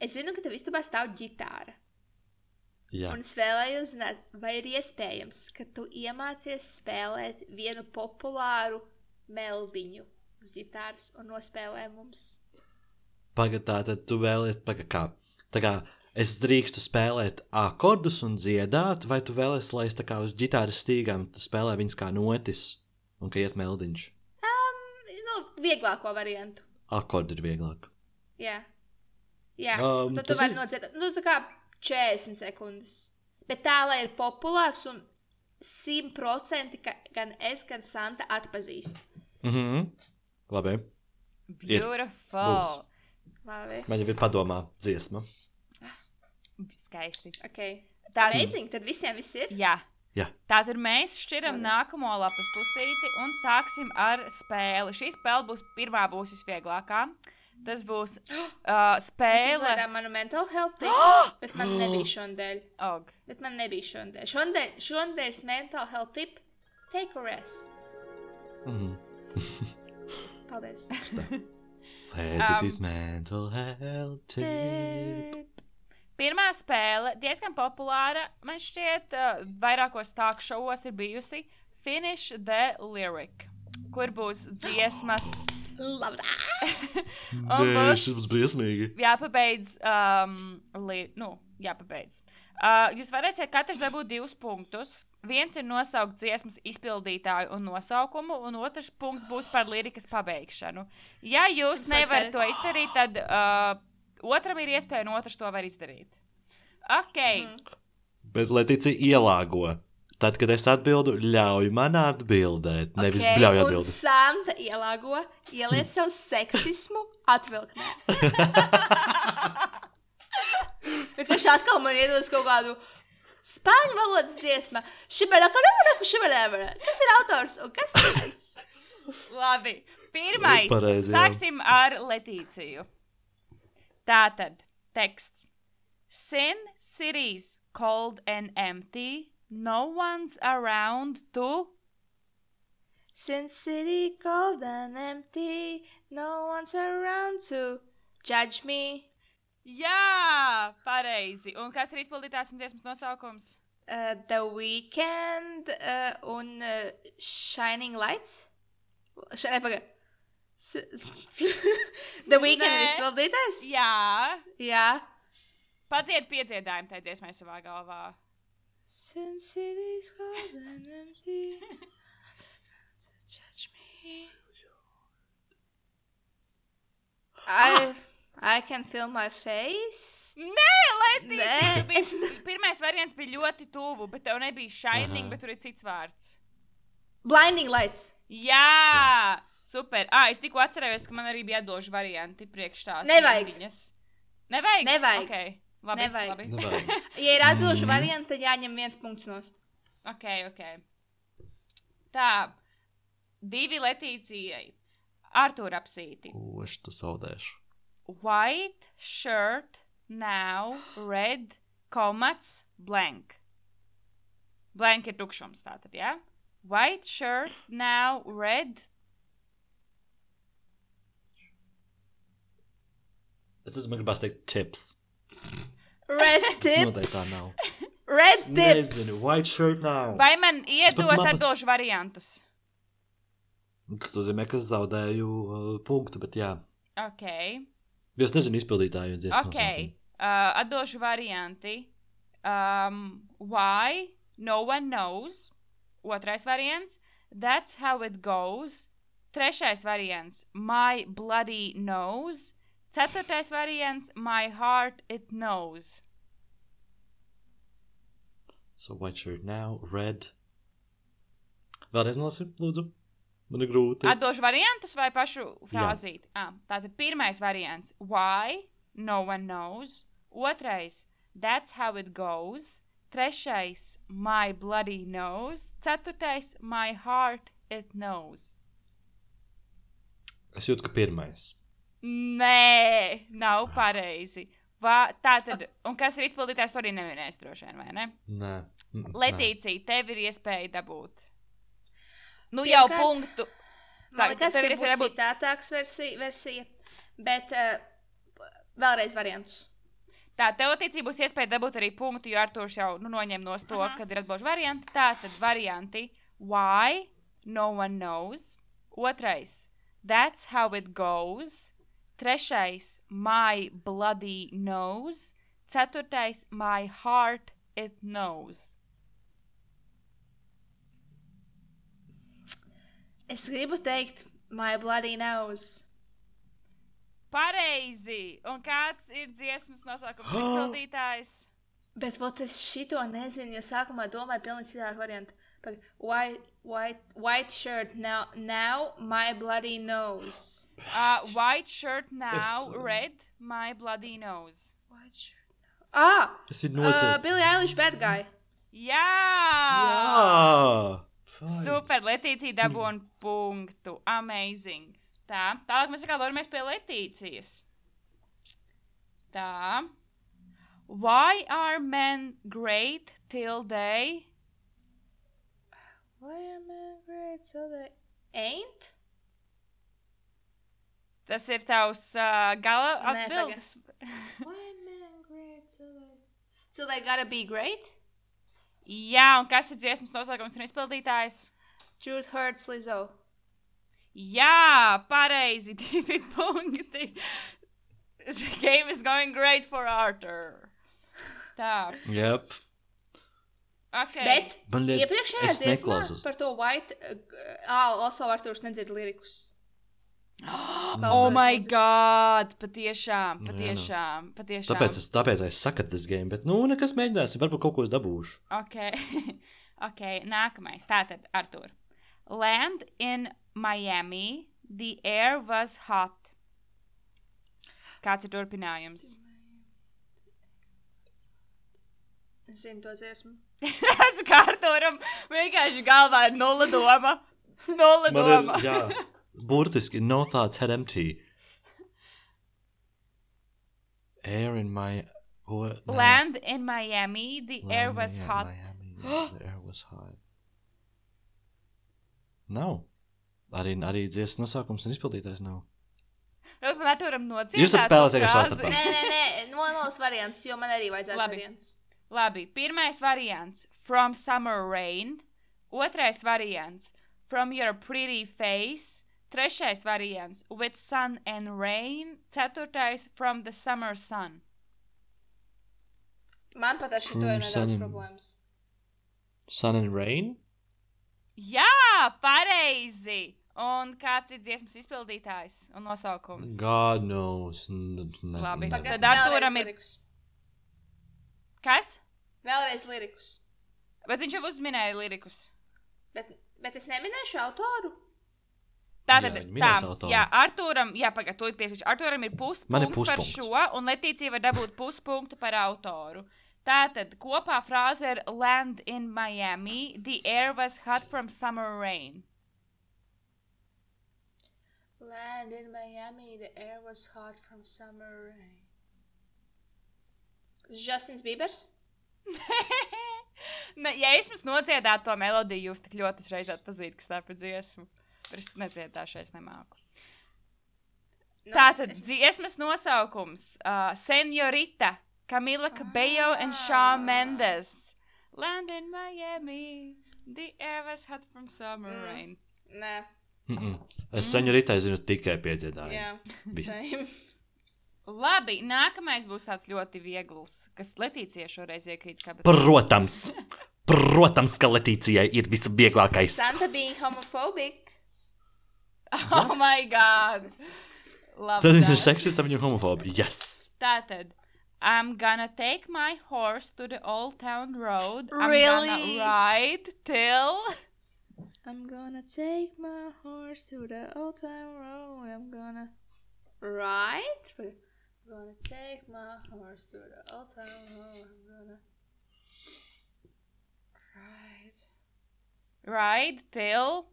es zinu, ka tev istabā stāv ģitāra. Jā, Un es vēlējos zināt, vai ir iespējams, ka tu iemācies spēlēt vienu populāru meldiņu uz ģitāras un nospēlē mums. pagaidi, tā tad tu vēlies, pagaidi, kā. Tā kā es drīkstu spēlēt akordus un dziedāt, vai tu vēlies, lai es tā kā uz ģitāras stīgām tu spēlē viņas kā notis un ka iet meldiņš. Nu, vieglāko variantu. Akordi ir vieglāk. Jā, Jā. Um, tad tu vari ir- nodzirdēt, nu, tā kā 40 sekundes. Bet tā, lai ir populārs un 100% ka gan es, gan Santa atpazīst. Mhm. Labi. Ir. Beautiful. Labi. Man jau ir padomā dziesma. Skaisti. Okay. Tā Amazing, tad visiem viss ir. Jā. Jā. Tātad mēs šķiram Labi. nākamo lapas pusīti un sāksim ar spēli. Šī spēle būs pirmā, būs visvieglākā. Tas būs <gasps> uh, spēle. izlaidām manu mental health <gasps> tip, bet man nebija šodien. Og. Bet man nebija šodien. Šodien, šodienas mental health tip - take a rest. Mhm. Paldies. Lēdīs <laughs> um, mental health tip. Pirmā spēle diezgan populāra. Man šķiet, uh, vairākos talk šovos ir bijusi Finish the Lyric, kur būs dziesmas. <gasps> <laughs> Un Nē, būs briesmīgi. jāpabeidz. Um, li, nu, jāpabeidz. Uh, jūs varēsiet katrs dabūt divus punktus. Viens ir nosaukt dziesmas izpildītāju un nosaukumu, un otrs punkts būs par lirikas pabeigšanu. Ja jūs nevarat to izdarīt, tad uh, otram ir iespēja, un otrs to var izdarīt. Ok, Mhm. Bet Letīcija ielāgo. Tad, kad es atbildu, ļauj man atbildēt. Nevis Ok, bļauj Un atbildēt. Santa ielāgo, ieliec savu seksismu atvilknē. <laughs> Vienkārši atkal man iedos kaut kādu Spāņu valodas šibaramara. Kas ir autors un kas ir tas? Labi. Pirmais. Pareizi, jā. Sāksim ar Letīciju. Tātad teksts. Sin cities cold and empty. No one's around to. Sin city cold and empty. No one's around to judge me. Jā, pareizi. Un kas ir izpildītājs un dziesmas nosaukums? Uh, the Weekend uh, un uh, Shining Lights. Šai pagaidi. <laughs> The Weekend ir Nē. izpildītājs? Jā. Jā. Padzied piedziedājumu tajā dziesmai savā galvā. Sin cities cold and empty. Judge me. I, I can feel my face. Nē, tu biji- es- Pirmais variants bija ļoti tuvu, bet tev nebija shining, Aha. bet tur ir cits vārds. Blinding lights. Jā! Super. Ah, es tikko atcerējos, ka man arī bija atdošu varianti priekš tās. Nevajag. Viņas. Nevajag? Nevajag. Okay. Labi, Nevajag. Labi. Nevajag. <laughs> Ja ir atbilžu Mhm. varianti, tad jāņem viens punkts nost. ok, ok. Tā. Divi Letīcijai. Artur apsīti. Ko es tu zaudēšu? White shirt now red komats blank. Blank ir tukšums tātad, jā? Ja? White shirt now red. Es esmu gribējis teikt tips. Red Noteikti tips. tā nav. Red tips. Nezinu, white shirt now. Vai man iedot man atdošu variantus? Tas nozīmē, ka es zaudēju uh, punktu, bet jā. Ok. Jo es nezinu izpildītāju dziesmu. Ok. Uh, atdošu varianti. Um, why? No one knows. Otrais variants. That's how it goes. Trešais variants. My bloody nose. Ceturtais variants. My heart it knows. So white shirt now, red. Vēlreiz nolasīt, lūdzu. Man ir grūti. Atdošu variantus vai pašu frāzīti? Ah, tātad pirmais variants. Why? No one knows. Otrais. That's how it goes. Trešais. My bloody nose. Ceturtais. My heart it knows. Es jūtu, ka pirmais. Nē, nav pareizi. Va, tā tad, un kas ir izpildītājs, to arī nevienais droši vien, vai ne? Nē. Letīcija, tev ir iespēja dabūt. Nu jau Pirmkārt, punktu. Man Tā, liekas, tev ka ir būs iespēja dabūt. citātāks versija, versija. Bet uh, vēlreiz variants. Tā, tev attiecībā būs iespēja dabūt arī punktu, jo Artošs jau nu, noņem no to, Aha. kad ir atbildīgi varianti. Tā tad varianti why, no one knows. Otrais, that's how it goes. Trešais, my bloody nose. Ceturtais, my heart it knows. Es gribu teikt, my bloody nose. Pareizi! Un kāds ir dziesmas nosaukums <gasps> izpildītājs? Bet vot es šito nezinu, jo sākumā domāju pilnīgi citādu variantu. Pag- White, white, white shirt now, now my bloody nose. Uh, white shirt now, Es- red, my bloody nose. White shirt now. Ah! Es ir Uh, nocēlis. Billie Eilish bad guy. Jā! Jā! Fai. Super, Letīcija dabūna punktu. Amazing. Tā, tālāk mēs atkal dodamies pie Letīcijas. Tā. Why are men great till they? Why am I great so they ain't? Tas ir tavs uh, gala Nē, atbildes. Why am I great so they... So they gotta be great? Jā, un kas ir dziesmas nosaukums un izpildītājs? Jude Hurts Lizzo. Jā, pareizi, <laughs> divi punkti. The game is going great for Arthur. Tā, Yep. Ok. Bet Man liek, iepriekšējā es dziesmā par to White, uh, ah, also Arturs nedzird lirikus. <gasps> Oh Klausos my god! Patiešām, nu. patiešām, patiešām. Tāpēc es, tāpēc es saku, tas game, bet nu, nekas mēģināsim, varbūt kaut ko es dabūšu. Ok, <laughs> ok, nākamais. Tātad, Artur. Land in Miami, the air was hot. Kāds ir turpinājums? Es zinu to dziesmu. <laughs> Redz, kā Arturam vienkārši galvā ir nulle doma. <laughs> Nulle Man doma. ir, jā, burtiski no thoughts head empty. Air in my... Ko? Nē. Land in Miami, the air Land was in hot. Miami, <gasps> the air was hot. Nav. Arī, arī dziesmas nosaukums un izpildītājs nav. Jūs man Arturam nocietāt. Jūs varat spēlēt tikai frāzi? sastarpā. <laughs> Nē, nē, nē, nolas variants, jo man arī vajadzētu Labi. variants. Labi, pirmais variants - From Summer Rain. Otrais variants - From Your Pretty Face. Trešais variants - With Sun and Rain. Ceturtais - From the Summer Sun. Man pat ar From ir nedaudz sun- problēmas. Sun and Rain? Jā, pareizi! Un kāds ir dziesmas izpildītājs un nosaukums? God knows. N Labi. Pagaid, Tad vēlreiz ir- lirikus. Kas? Vēlreiz lirikus. Bet viņš jau uzminēja lirikus. Bet, bet es neminēšu autoru. Tātad, Jā, jā, viņi tā, minēs autoru. jā, Arturam, jā, pagaid, to ir piešķirts. Arturam ir ir puspunkts par šo, un Letīcija var dabūt puspunktu par autoru. Tātad kopā frāze ir Land in Miami, the air was hot from summer rain. Land in Miami, the air was hot from summer rain. Justins Bībers? <laughs> ne, ja es jums nodziedātu to melodiju, jūs tik ļoti uzreiz atpazītu, kas tā ir par dziesmu. Bet es nedziedāšu, es nemāku. Nu, Tātad es- dziesmas nosaukums uh, - Senorita, Camila Cabello and Shawn Mendes. Land in Miami, the air was hot from summer Mm. rain. Nē, Mm -mm. Es senjoritai zinu tikai piedziedājumu. jā. Viss. Labi, nākamais būs tāds ļoti viegls, kas Letīcija šoreiz iekrīt kabatā. Protams, <laughs> protams, ka Letīcijai ir visvieglākais. Santa being homophobic. Oh, my God! Labi, Tad viņš ir tā. seksists, tad viņam homofobi. Yes! Tātad. I'm gonna take my horse to the old town road. Really? I'm gonna ride till. I'm gonna take my horse to the old town road. I'm gonna ride. I'm gonna take my horse to the old town road. I'm gonna ride. Ride till.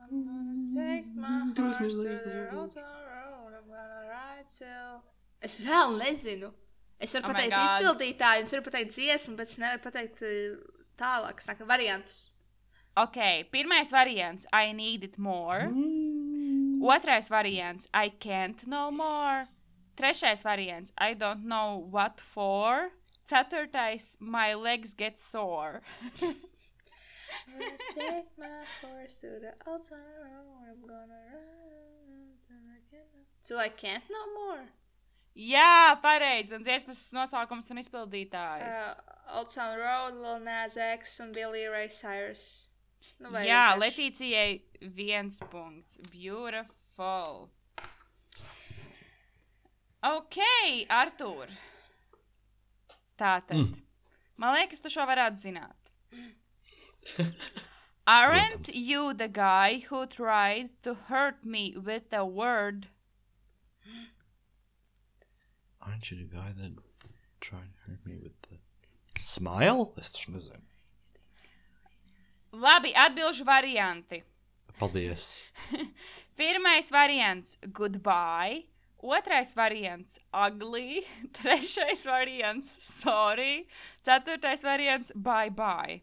I'm gonna take my horse to the old town road. I'm gonna ride till. Es reāli nezinu. Es varu Oh pateikt izpildītāju, un es varu pateikt dziesmu, bet es nevaru pateikt eh, tālāk, saka, variantus. Ok, pirmais variants - I need it more. Otrais variants - I can't no more. Trešais variants - I don't know what for. Ceturtais - My legs get sore. Take my horse to the old town road. I'm gonna ride till I can't. Till I can't no more. Jā, pareizi. Un dziesmas nosaukums un izpildītājs. Uh, old Town Road, Lil Nas X un Billy Ray Cyrus. Nu, vai Jā, vienkārši- Letīcijai viens punkts. Beautiful. Ok, Artur. Tātad. Mm. Man liekas, tu šo varētu zināt. <laughs> Aren't you the guy who tried to hurt me with a word? Aren't you the guy that tried to hurt me with the smile? Es taču nezinu. Labi, atbilžu varianti. Paldies. <laughs> Pirmais variants - goodbye. Otrais variants - ugly. <laughs> Trešais variants - sorry. Ceturtais variants - bye bye.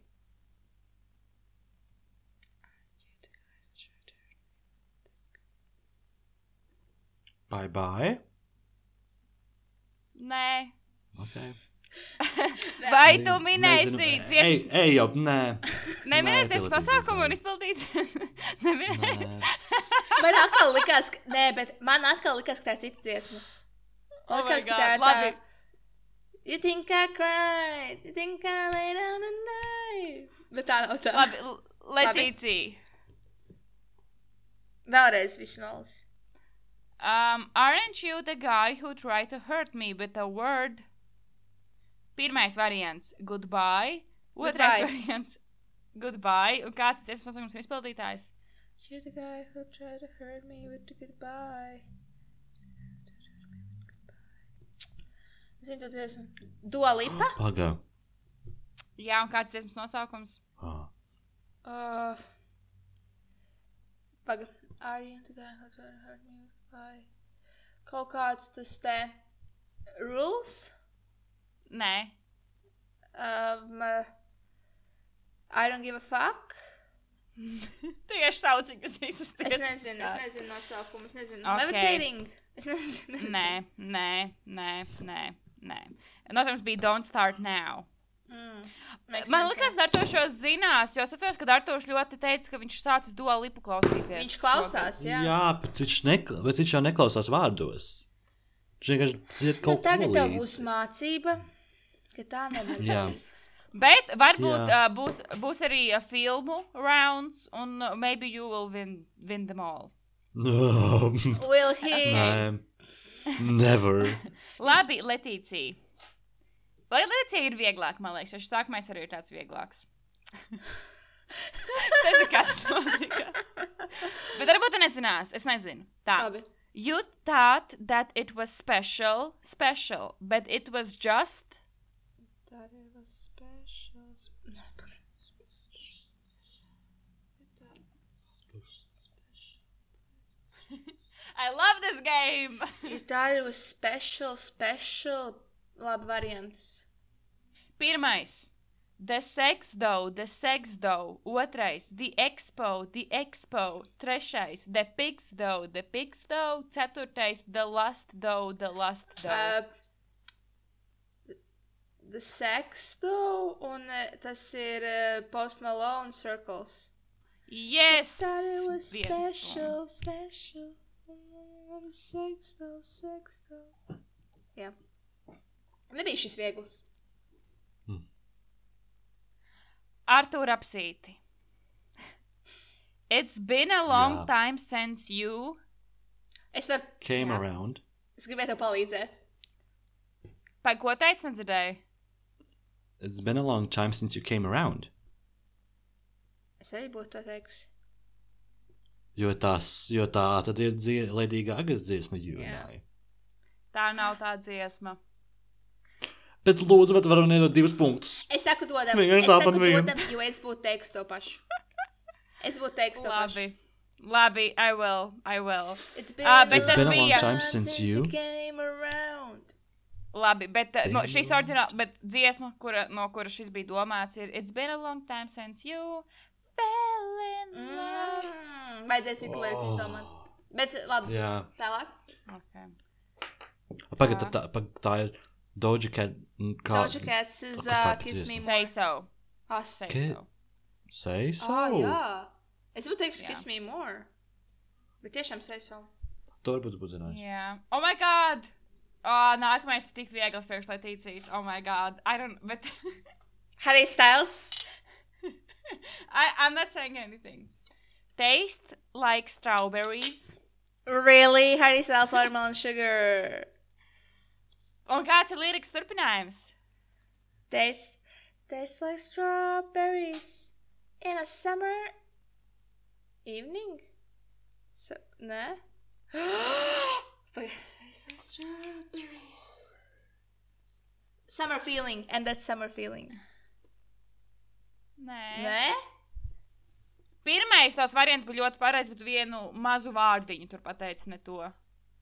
Bye bye. Nē, Okay. <laughs> vai tu minēsi Ej, dziesmas? ej jau, nē. Neminēsi Nē, dziesmas Filipīnas pasākumu un izpildīt? <laughs> Neminēsi. Man atkal likās, ka, nē, bet man atkal likās, ka tā ir cita dziesma. Man Oh likās, ka tā ir labi. tā. You think I cried, you think I lay down and died. Bet tā nav tā. Labi, Letīcija. Vēlreiz viss nolas. Um, aren't you the guy who tried to hurt me with a word? Pirmais variants - goodbye. Otrais Goodbye. variants - goodbye. Un kāds ir dziesmas pasākums izpildītājs? You're the guy who tried to hurt me with the goodbye. Zinu to dziesmu. Dua Lipa? Pagā. Jā, un kāds ir dziesmas nosaukums? Ah. Uh, Pagaid, are you into that? How to hurt me? Vai kaut kāds tas te rules? Nē, Um, uh, I don't give a fuck. Tieši sauciņas visas Es dziesmas. nezinu, es nezinu nosaukumu, es nezinu. Ok. Levitating. Es nezinu. nezinu. Nē, nē, nē, nē. nē. Nosaukums bija Don't Start Now. Mm. Makes Man liekas. Dārtaļs šo zinās, jo es atceros, ka Dārtaļs ļoti teica, ka viņš sācis duā lipu klausīties. Viņš klausās, jā. Jā, bet viņš, nekla bet viņš jau neklausās vārdos. Viņš vienkārši dzied Nu, kaut ko tagad tev būs mācība, ka tā nevar Jā. būt. Bet varbūt uh, būs, būs arī uh, filmu rounds, un uh, maybe you will win, win them all. No. <laughs> Will he? Nē, never. <laughs> Labi, Letīcija. Lai Letīcija ir vieglāk, man liekas, jo šis nākamais arī ir tāds vieglāks. <laughs> es nezinu, kāds tas notika. Bet varbūt tu nezinās, es nezinu. Tā. Labi. You thought that it was special, special, but it was just. That it was special. I love this game! You thought it was special, special. Labi, variants. Pirmais. The sex dough, the sex dough. Otrais. The expo, the expo. Trešais. The pigs dough, the pigs dough. Ceturtais. The lust dough, the lust dough. Uh, the sex, though, un uh, tas ir uh, Post Malone Circles. yes! That it was Viens special, special. Though, sex, though. Jā. Nebija šis viegls. Artur apsīti. It's been a long Jā. time since you. Es varu. Came Jā. around. Es gribēju tev palīdzēt. Pai, ko teici, nedzirdēju? It's been a long time since you came around. Es arī būtu to teiks. Jo, tās, jo tā tad ir dzie, Lady Gagas dziesma jūnai. Tā nav tā dziesma. Bet lūdzu, vai tu vari nedot divus punktus? Es saku, dodam. Vienkārši Es tāpat saku, vien. dodam, jo es būtu teiks to pašu. Es būtu teiks to Labi. pašu. Labi, I will, I will. It's been, Ah, bet It's tas been a long bija- time since you. came around. Labi, bet uh, no, long oriģināla, bet dziesma, kura, no kuras šis bija domāts, ir It's been a long time since you fell in love. Mm, vajadzēja citu liriku izdomāt. Bet labi, Jā. tālāk. Okay. Pagaid, Jā. tā, tā, tā ir Doja Cat. un Kā, Doja Cats is uh, Kiss? Me Say More. so. As. Say Ki- so. Say so. Ah, jā. Es būtu teiks Jā. Kiss Me More. Bet tiešām say so. To varbūt būtu zinājis. Jā. Oh my god! Oh, nākamais ir tik viegls priekš Latīcijas. Oh my god. I don't, bet <laughs> Harry Styles. <laughs> I, I'm not saying anything. Taste like strawberries. Really? how Harry Styles Watermelon Sugar. Oh Un kāds ir lirikas turpinājums? Tastes, tastes like strawberries in a summer evening. So, ne? <gasps> Pagaid, tastes like strawberries. Summer feeling, and that's summer feeling. Nē. Ne? Pirmais tās variants bija ļoti pareizs, bet vienu mazu vārdiņu tur pateicis ne to.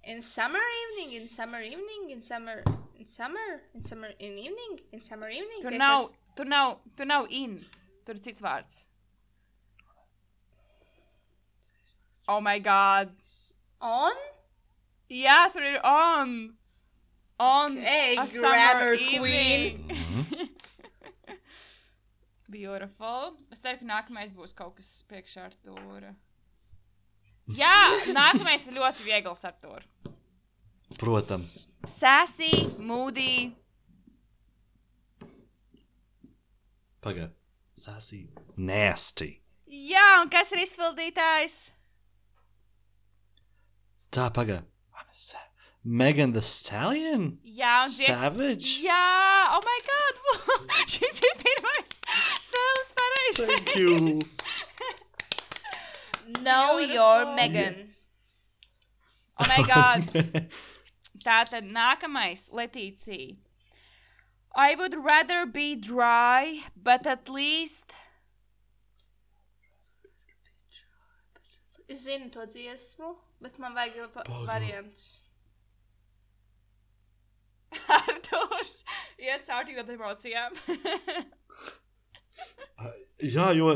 In summer evening, in summer evening, in summer, in summer, in summer, in evening, in summer evening. Tur nav, tur nav, tur nav in. Tur ir cits vārds. Oh my god. On? Jā, tur ir on. On. A grammar summer queen. Beautiful. Es ceru, ka nākamais būs kaut kas priekšā ar to. <laughs> Jā, nākamais ir ļoti viegls ar to. Protams. Sassy, moody. Pagaid. Sassy. Nasty. Jā, un kas ir izpildītājs? Tā, pagaid. Megan the Stallion? Jā, un dzies... Savage? Jā, oh my god! Šis ir pirmais spēles pareizais. Thank you. <laughs> Know your Megan. Oh my god! <laughs> Tā tad nākamais, Letīcija. I would rather be dry, but at least. Es zinu to dziesmu, bet man vajag pa- Pagaid. Arktūrs iet cauri tādām emocijām. <laughs> Jā, jo.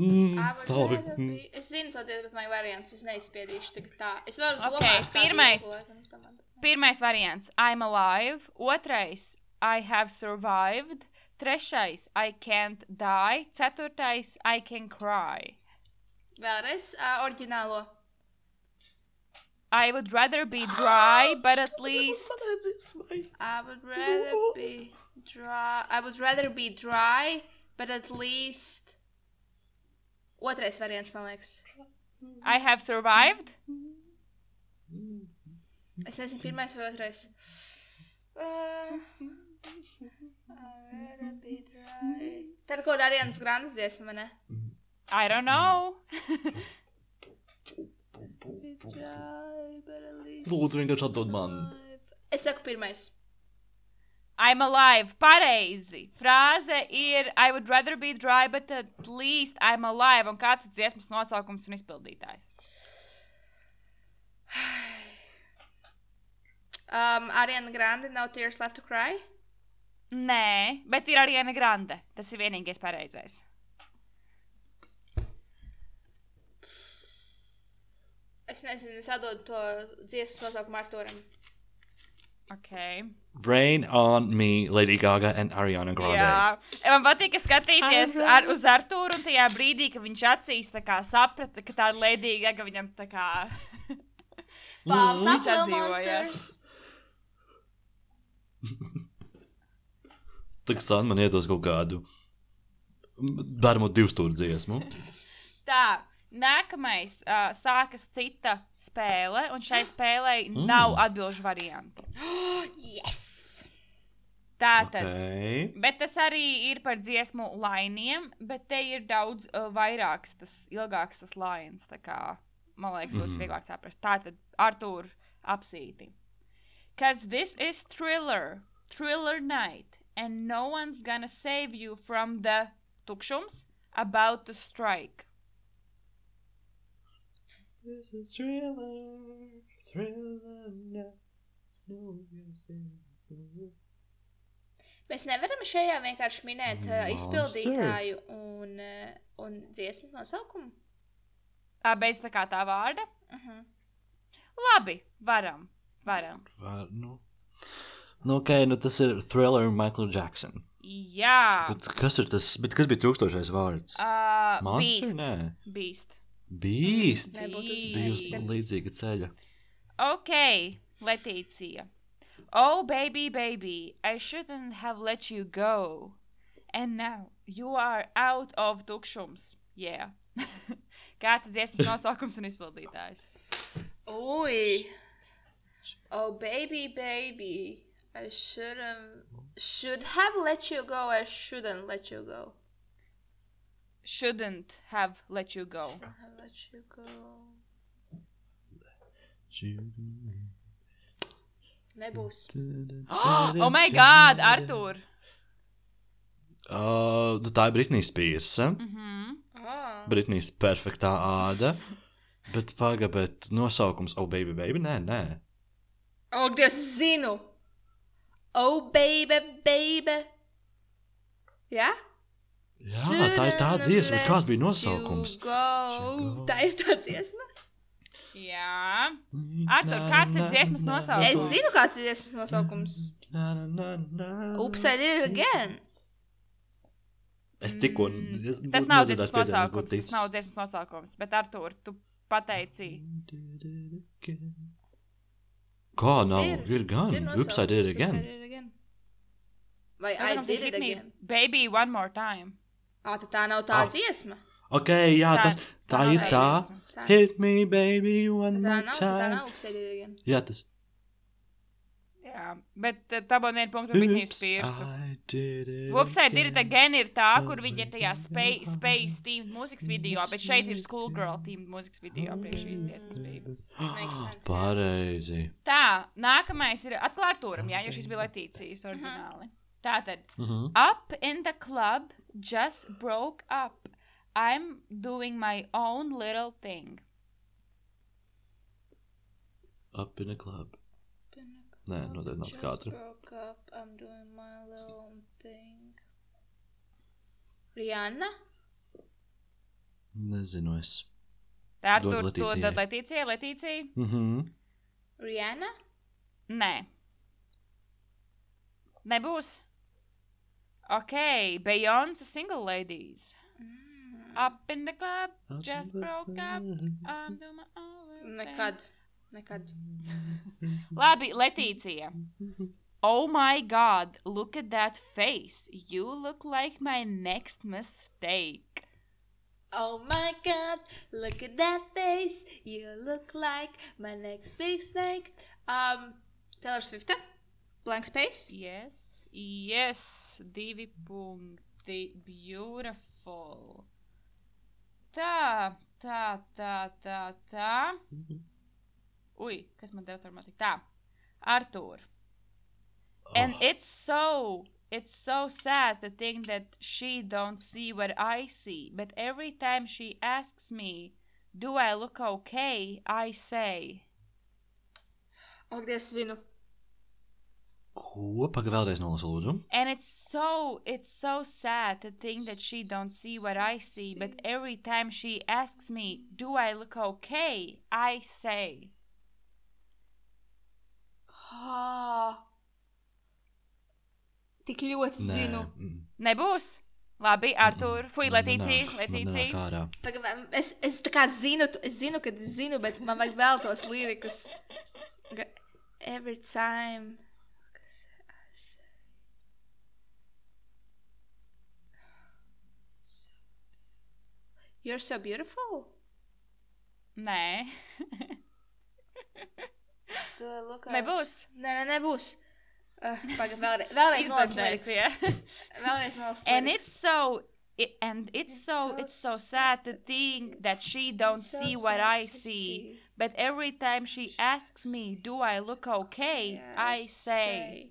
Mm, I would tā labi. rather Mm. be- Es zinu man ir variants. Es neizspiedīšu tagad tā. Es varu Ok, domāt, pirmais. bet- Pirmais variants - I'm alive. Otrais - I have survived. Trešais - I can't die. Ceturtais - I can cry. Vēlreiz uh, oriģinālo. I would rather be dry, but <laughs> at least. I would rather be dry. I would rather be dry, but at least. Otrais variants, man liekas. I have survived. Es nezinu, pirmais vai otrais. Uh, I'd rather be dry. Tā ir kaut kāda Arianas Grandes dziesma, vai ne? I don't know. <laughs> Lūdzu, vienkārši atdod man. Es saku pirmais. I'm alive. Pareizi. Frāze ir I would rather be dry, but at least I'm alive. Un kāds ir dziesmas nosaukums un izpildītājs? <sighs> Um, Ariana Grande, No Tears Left to Cry. Nē, bet ir arī Ana Grande. Tas ir vienīgais pareizais. Es nezinu, es atdodu to dziesmas nosaukumu Arturam. Okay. Rain on me, Lady Gaga and Ariana Grande. Jā, man patīk skatīties ar, uz Arthuru, un tajā brīdī, kad viņš acīs kā saprata, ka tā ir ledīga, ka viņam tā kā. Pāvs. Tā kā San man iedos kaut kādu bērnu divu stūri dziesmu. Tā, nākamais uh, sākas cita spēle, un šai spēlei mm. nav atbildžu variantu. <gasps> yes! Tātad. Okay. Bet tas arī ir par dziesmu lainiem, bet te ir daudz uh, vairāks, tas ilgāks tas lains. tā Kā, man liekas, būs mm vieglāk saprast. Tātad, Artur, apsīti. Cause this is thriller, thriller night, and no one's gonna save you from the tukšums about to strike. This is thriller, thriller, no, no. Mēs nevaram šajā vienkārši minēt uh, izpildītāju un, uh, un dziesmas nosaukumu. Ā, Bez tā kā tā vārda. Uh -huh. Labi, varam. varam. Var, nu. Nu, ok, nu tas ir thriller Michael Jackson. Jā, Bet kas ir tas, bet kas bija trūkstošais vārds? uh, Monster? bīst. Nē, bīst. Bīst. Nebūtu uz- Bija uz Bīst. līdzīga ceļa. Ok, Letīcija. Oh, baby, baby, I shouldn't have let you go. And now you are out of tukšums. Yeah. <laughs> Kāds ir dziesmas nosaukums un izpildītājs? Ui! Oh, baby, baby. I should have, should have let you go. I shouldn't let you go. Shouldn't have let you go. Have let you go. Nebūs. <gasps> Oh, my God, Artur! Uh, nu tā ir Britnijas Spears. eh? Mhm. Oh. Britnijas perfektā āda. Bet pagaidi, bet nosaukums, oh, baby, baby, nē, nē. Oh, Dievs, zinu! Oh, baby, baby! Jā? Jā, tā ir tā dziesma, bet kāds bija nosaukums? Tā ir tā dziesma. Jā. Artur, kāds ir dziesmas nosaukums? Es zinu, kāds ir dziesmas nosaukums. Ups, I did it again. Es tikko. Mm, Tas nav dziesmas nosaukums. Tas nav dziesmas nosaukums. Bet, Artur, tu pateici. Kā nav? ir- Ir gan. tas ir again. did it again. Vai I did it again? Baby, one more time. Ā, tad tā nav tā Ah. dziesma. Ok, jā, Tā- tas, tā nav ir tā tā. Tā, Hit me, baby, one tā more nav, tā time. nav again. Jā, tas. Jā, bet tā būtu viena punkta. I did it. Upside did it again. again ir tā, kur viņa ir tajā space, space themed mūzikas video, bet šeit ir schoolgirl themed mūzikas video priekš šīs dziesmas bija. Makes sense, jā. Pareizi. Tā, nākamais ir atklāturam, jā, jo šis bija Letīcijas oriģināli. Tātad, Mhm. up in the club, just broke up. I'm doing my own little thing. Up in a club. Nē, noteikti nav Just katra. broke up, I'm doing my little thing. Rihanna? Nezinu es. Tā ir tur, tur, tad Letīcija, Letīcija. Mhm. Rihanna? Nē. Nebūs. Ok, Beyoncé single ladies. Mm. Up in the club, just broke up. I'm doing my own. Nekad. Nekad. Labi, Letīcija. Oh my god, look at that face. You look like my next mistake. Oh my god, look at that face. You look like my next big snake. Um, Taylor Swift. Blank space. Yes, yes, divi punkti. Beautiful. Tā, tā, tā, tā, tā. Ui, kas man tur matik? Tā, Artur. And Oh. it's so, it's so sad to think that she don't see what I see. But every time she asks me, do I look okay? I say, Ak, Dievs, zinu. Ko? Pagaid, vēlreiz nolasu, lūdzu. and it's so, it's so sad to think that she don't see what I see. But every time she asks me, do I look okay? I say, Oh. Tik ļoti Nē. zinu. mm. nebūs. Labi, Artur, Letīcija. ārā. Pagaid, es, es tā kā zinu, es zinu, ka es zinu, bet man vajag vēl tos līrikus. Ga- Every time. You're so beautiful. Nē, Do I look like- nebūs. Nē, nē, nebūs. Uh, Pagaid, vēlreiz. <laughs> Vēlreiz nolas Izdomājies, līrikus. ja. Vēlreiz nolas and it's so it, and it's, It's so, so it's so sad to think that she don't So see what I to see. But every time she asks me, "Do I look okay?" I Yes, say,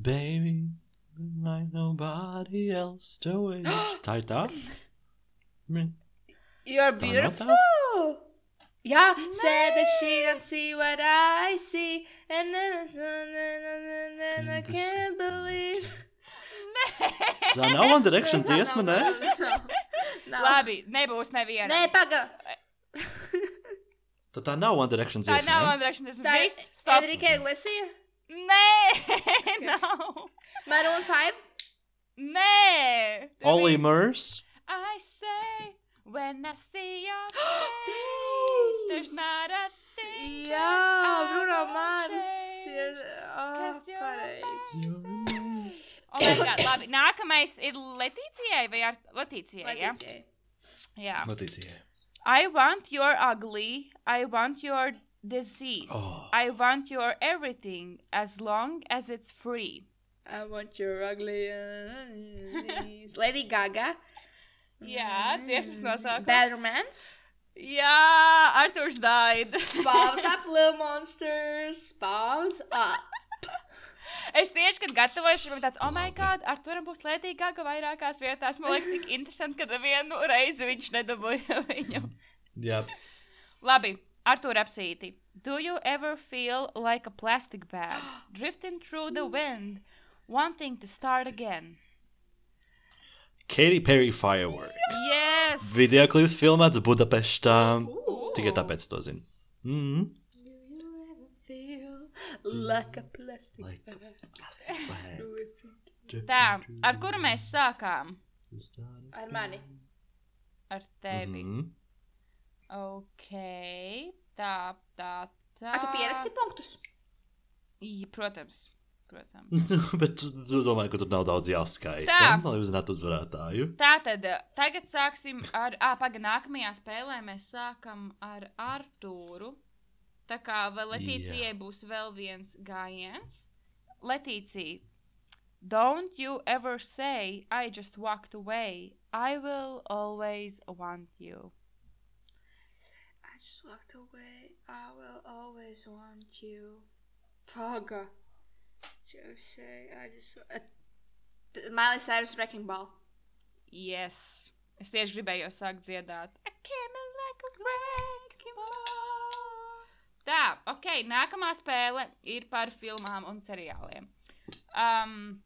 Baby, like nobody else doing. Tā ir tā? Mm. You're Tā nav tā? beautiful. Yeah, said that she don't see what I see, and then, then, then, then I And this- can't believe. Tā nav One Direction <laughs> dziesma, ne? Nav. Labi, nebūs neviena. Nē, paga. <laughs> Tad tā nav One Direction Tā dziesma. nav ne? One Direction. Tas Tā ir viss. Stop. Enrique Iglesias, Nē, <laughs> nav. Maroon 5. Nē. Tas Ollie bija- Murs. I say when I see your <gasps> face, there's not a thing. Jā, I Bruno won't Mars change, ir oh, 'cause you're pareizi. amazing. Oh my God, labi. Nākamais ir Letīcijai vai ar Letīcijai? Ja? Letīcijai. Jā. Latīcija. I want your ugly. I want your disease. Oh. I want your everything as long as it's free. I want your ugly <laughs> eyes. Lady Gaga. Jā, dziesmas nosaukums. Bad Romance. Jā, Arthurs died. Balls <laughs> up, little monsters. Balls up. es tieši, kad gatavoju šo tādu, oh, my God, ar to būs lētīga gaga vairākās vietās. Man liekas, tik interesanti, ka vienu reizi viņš nedabūja <laughs> viņu. Jā. Labi, Artur apsīti. Do you ever feel like a plastic bag <gasps> drifting through the wind, wanting to start again? Katy Perry Firework. Yes! Videoklips filmēts Budapeštā. Tikai tāpēc to zinu. Mm. Do you ever feel like a plastic Like bag? Tā, ar kuru mēs sākām? Ar mani. Ar tevi. Mm -hmm. Mhm. Ok, tā, tā, tā. A tu pieraksti punktus? I, protams, protams. <laughs> Bet tu domāji, ka tur nav daudz jāskaita. Tā. Lai uzzinātu uzvarētāju. Tātad, tagad sāksim ar, ah, pagaidi, nākamajā spēlē mēs sākam ar Artūru. Tā kā vēl Letīcijai būs vēl viens gājiens. Letīcija, don't you ever say, I just walked away. I will always want you. I just walked away. I will always want you. Paga. Say, I just. Uh, Miley Cyrus Wrecking Ball. Yes. Es tieši gribēju sākt dziedāt. Like. Tā, ok, nākamā spēle ir par filmām un seriāliem. Um,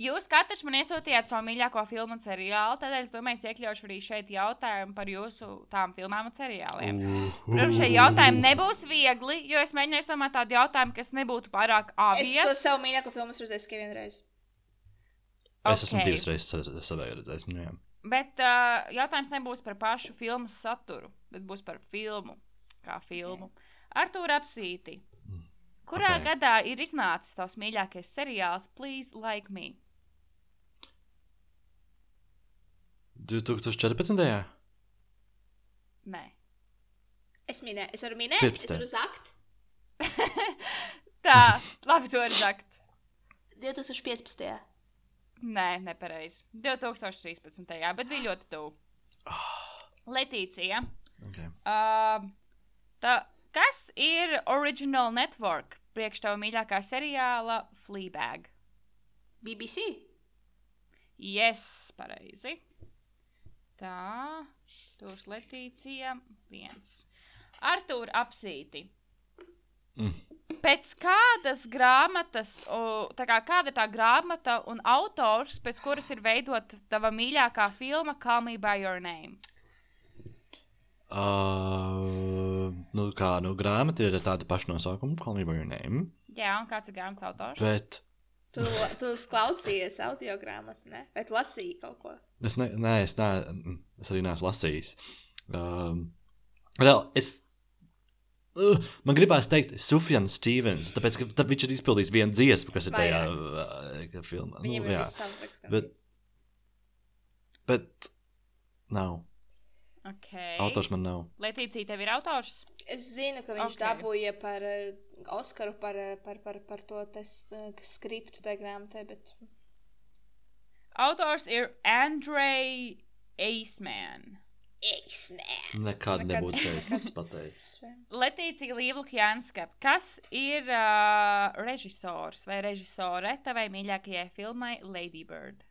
jūs katrs man iesūtījāt savu mīļāko filmu un seriālu, tādēļ es domāju, es iekļaušu arī šeit jautājumu par jūsu tām filmām un seriāliem. Protams, šie jautājumi nebūs viegli, jo es mēģināju izdomāt tādu jautājumu, kas nebūtu pārāk Es to savu mīļāko filmu esmu redzējis tikai vienreiz. Es esmu divas reizes sa- savēju redzējis. Nu, jā. Bet uh, jautājums nebūs par pašu filmas saturu, bet būs par filmu. Kā filmu. Ar to apsīti. Kurā Ok. okay. gadā ir iznācis tavs mīļākais seriāls Please Like Me? 2014. Nē. Es minēju, es varu minēt, es 15. varu zakt. Tā, labi, to ir zakt. 2015. Nē, nepareizi. 2013. bet bija ļoti tuvu. Letīcija. Okay. Uh, tā, kas ir Original Network priekš tev mīļākā seriāla Fleabag? BBC. Yes, pareizi. Tā, tur Letīcija. viens. Artur apsīti. Mm. Pēc kādas grāmatas, tā kā kāda ir tā grāmata un autors, pēc kuras ir veidota tava mīļākā filma Call Me By Your Name? Uh, nu, kā nu, grāmata ir ar tādu pašu nosaukumu, Call Me By Your Name. Jā, un kāds ir grāmatas autors? Bet Tu, tu klausījies audio grāmatu, ne? Vai tu lasīji kaut ko? es, ne, nē, es, ne, es arī neesmu lasījis. Um, vēl, es, uh, man gribās teikt, Sufjans Stevens, tāpēc, ka tā, viņš ir izpildījis vienu dziesmu, kas ir tajā uh, filmā. Viņam Nu, jā, bet- bet nav. Okay. Autors man nav. Letīcija, tev ir autors? Es zinu, ka viņš Ok. okay. dabūja par uh, Oskaru par, uh, par, par, par to tas, uh, skriptu tajā grāmatā, bet Autors ir Andrei Eisman. X-Men. Nekad nebūtu teicis, pateicis. Letīcija Līvlukjānska. Kas ir uh, režisors vai režisore tavai mīļākajai filmai Lady Bird?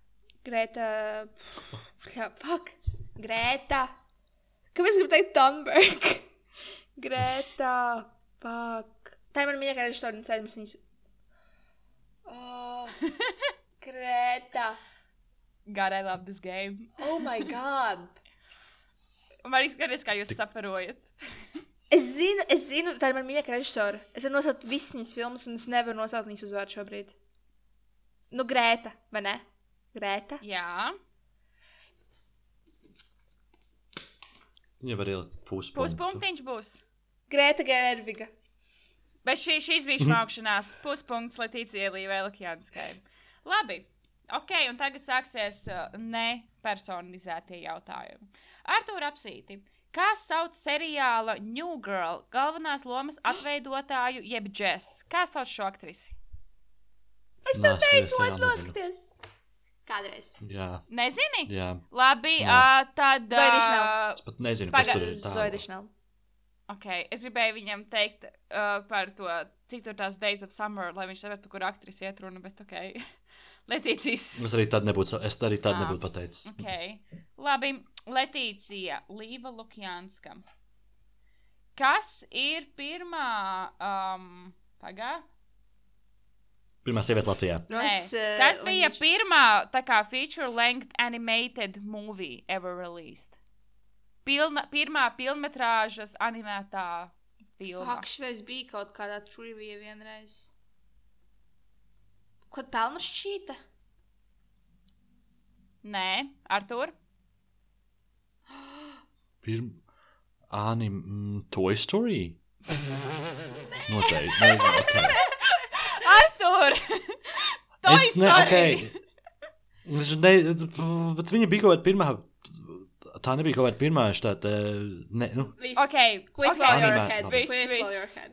Greta. <laughs> Fuck. Greta. Kāpēc gribu teikt Thunberg? <laughs> Greta. Fuck. Tā ir mana mīļākā režisora un ceļš viņas. Oh, <laughs> Greta. God, I love this game. Oh my god. Man arī skaties, kā jūs saprojat. Es zinu, es zinu, tā ir mana mīļākā režisora. Es varu nosaukt visas viņas filmas, un es nevaru nosaukt viņas uzvārdu šobrīd. Nu, Grēta, vai ne? Grēta. Jā, Viņa var ielikt puspunktu. puspunktiņš būs. Grēta Gerviga. Bet šī, šīs bija šmaukšanās. Puspunkts Letīcijai Līvlukjānskai. Labi. Ok, un tagad sāksies uh, nepersonalizētie jautājumi. Artur apsīti. Kā sauc seriāla New Girl galvenās lomas atveidotāju, jeb Jess? Kā sauc šo aktrisi? Es tev teicu, es lai jā, nezinu. noskaties. Kādreiz. Jā, Nezini? jā. Labi, Nē. uh, tad. Uh, Es pat nezinu, kas tur ir. tālāk. Zoidišnām. okay, es gribēju viņam teikt uh, par to, cik tur tās Days of Summer, lai viņš saprastu, par kuru aktrisi iet runa, bet ok. <laughs> Letīcijas. Es arī tad nebūtu, es arī tad Ā, nebūtu pateicis. Okay. Labi, Letīcija, Līva Lukjanska. Kas ir pirmā? Um, Pagaidā. Pirmā sieviete Latvijā. Nu, Nē. es, Kas lai bija viņš- pirmā tā kā feature-length animated movie ever released? Pilna, pirmā filmetrāžas animētā filma. Ak, šitais bija kaut kādā trivija vienreiz. Ko pelnu šķīta? Nē, Artur. Pirmā anim, mm, Toy Story. Noteikti. Nē, okay. Artur! Toy <laughs> Es ne, okay. Es ne, bet viņa bija kaut kāda pirmā. Tā nebija kaut kāda pirmā štāta. Ne, nu, Viss. Ok, Quit ok, while you're ahead. nav. Quit Viss, while viss. you're ahead.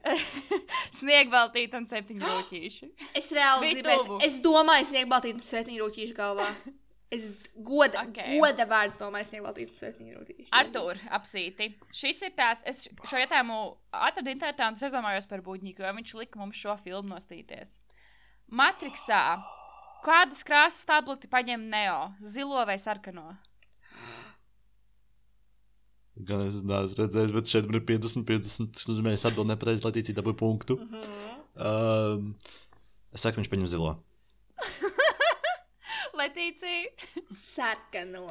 <laughs> Sniegbaltīt un septiņu <gasps> rūtīši. Es reāli gribēju. Es domāju, sniegt baltītu svētņu rūtīšu galvā. <laughs> Es goda, Ok. okay. goda vārds domāju, sniegt baltītu svētņu rūtīšu. Artur, apsīti. Šis ir tāds, es šo jautājumu atradu internetā un es aizdomājos par Budņiku, jo viņš lika mums šo filmu nostīties. Matriksā. Kādas krāsas tableti paņem Neo? Zilo vai sarkano? Gan es neesmu redzējis, bet šeit man ir 50, 50. Tas nozīmē, es atbildēju nepareizi, lai tīcī dabūju punktu. Mhm. Um, es saku, viņš paņem zilo. <laughs> Letīcija. Sarkano.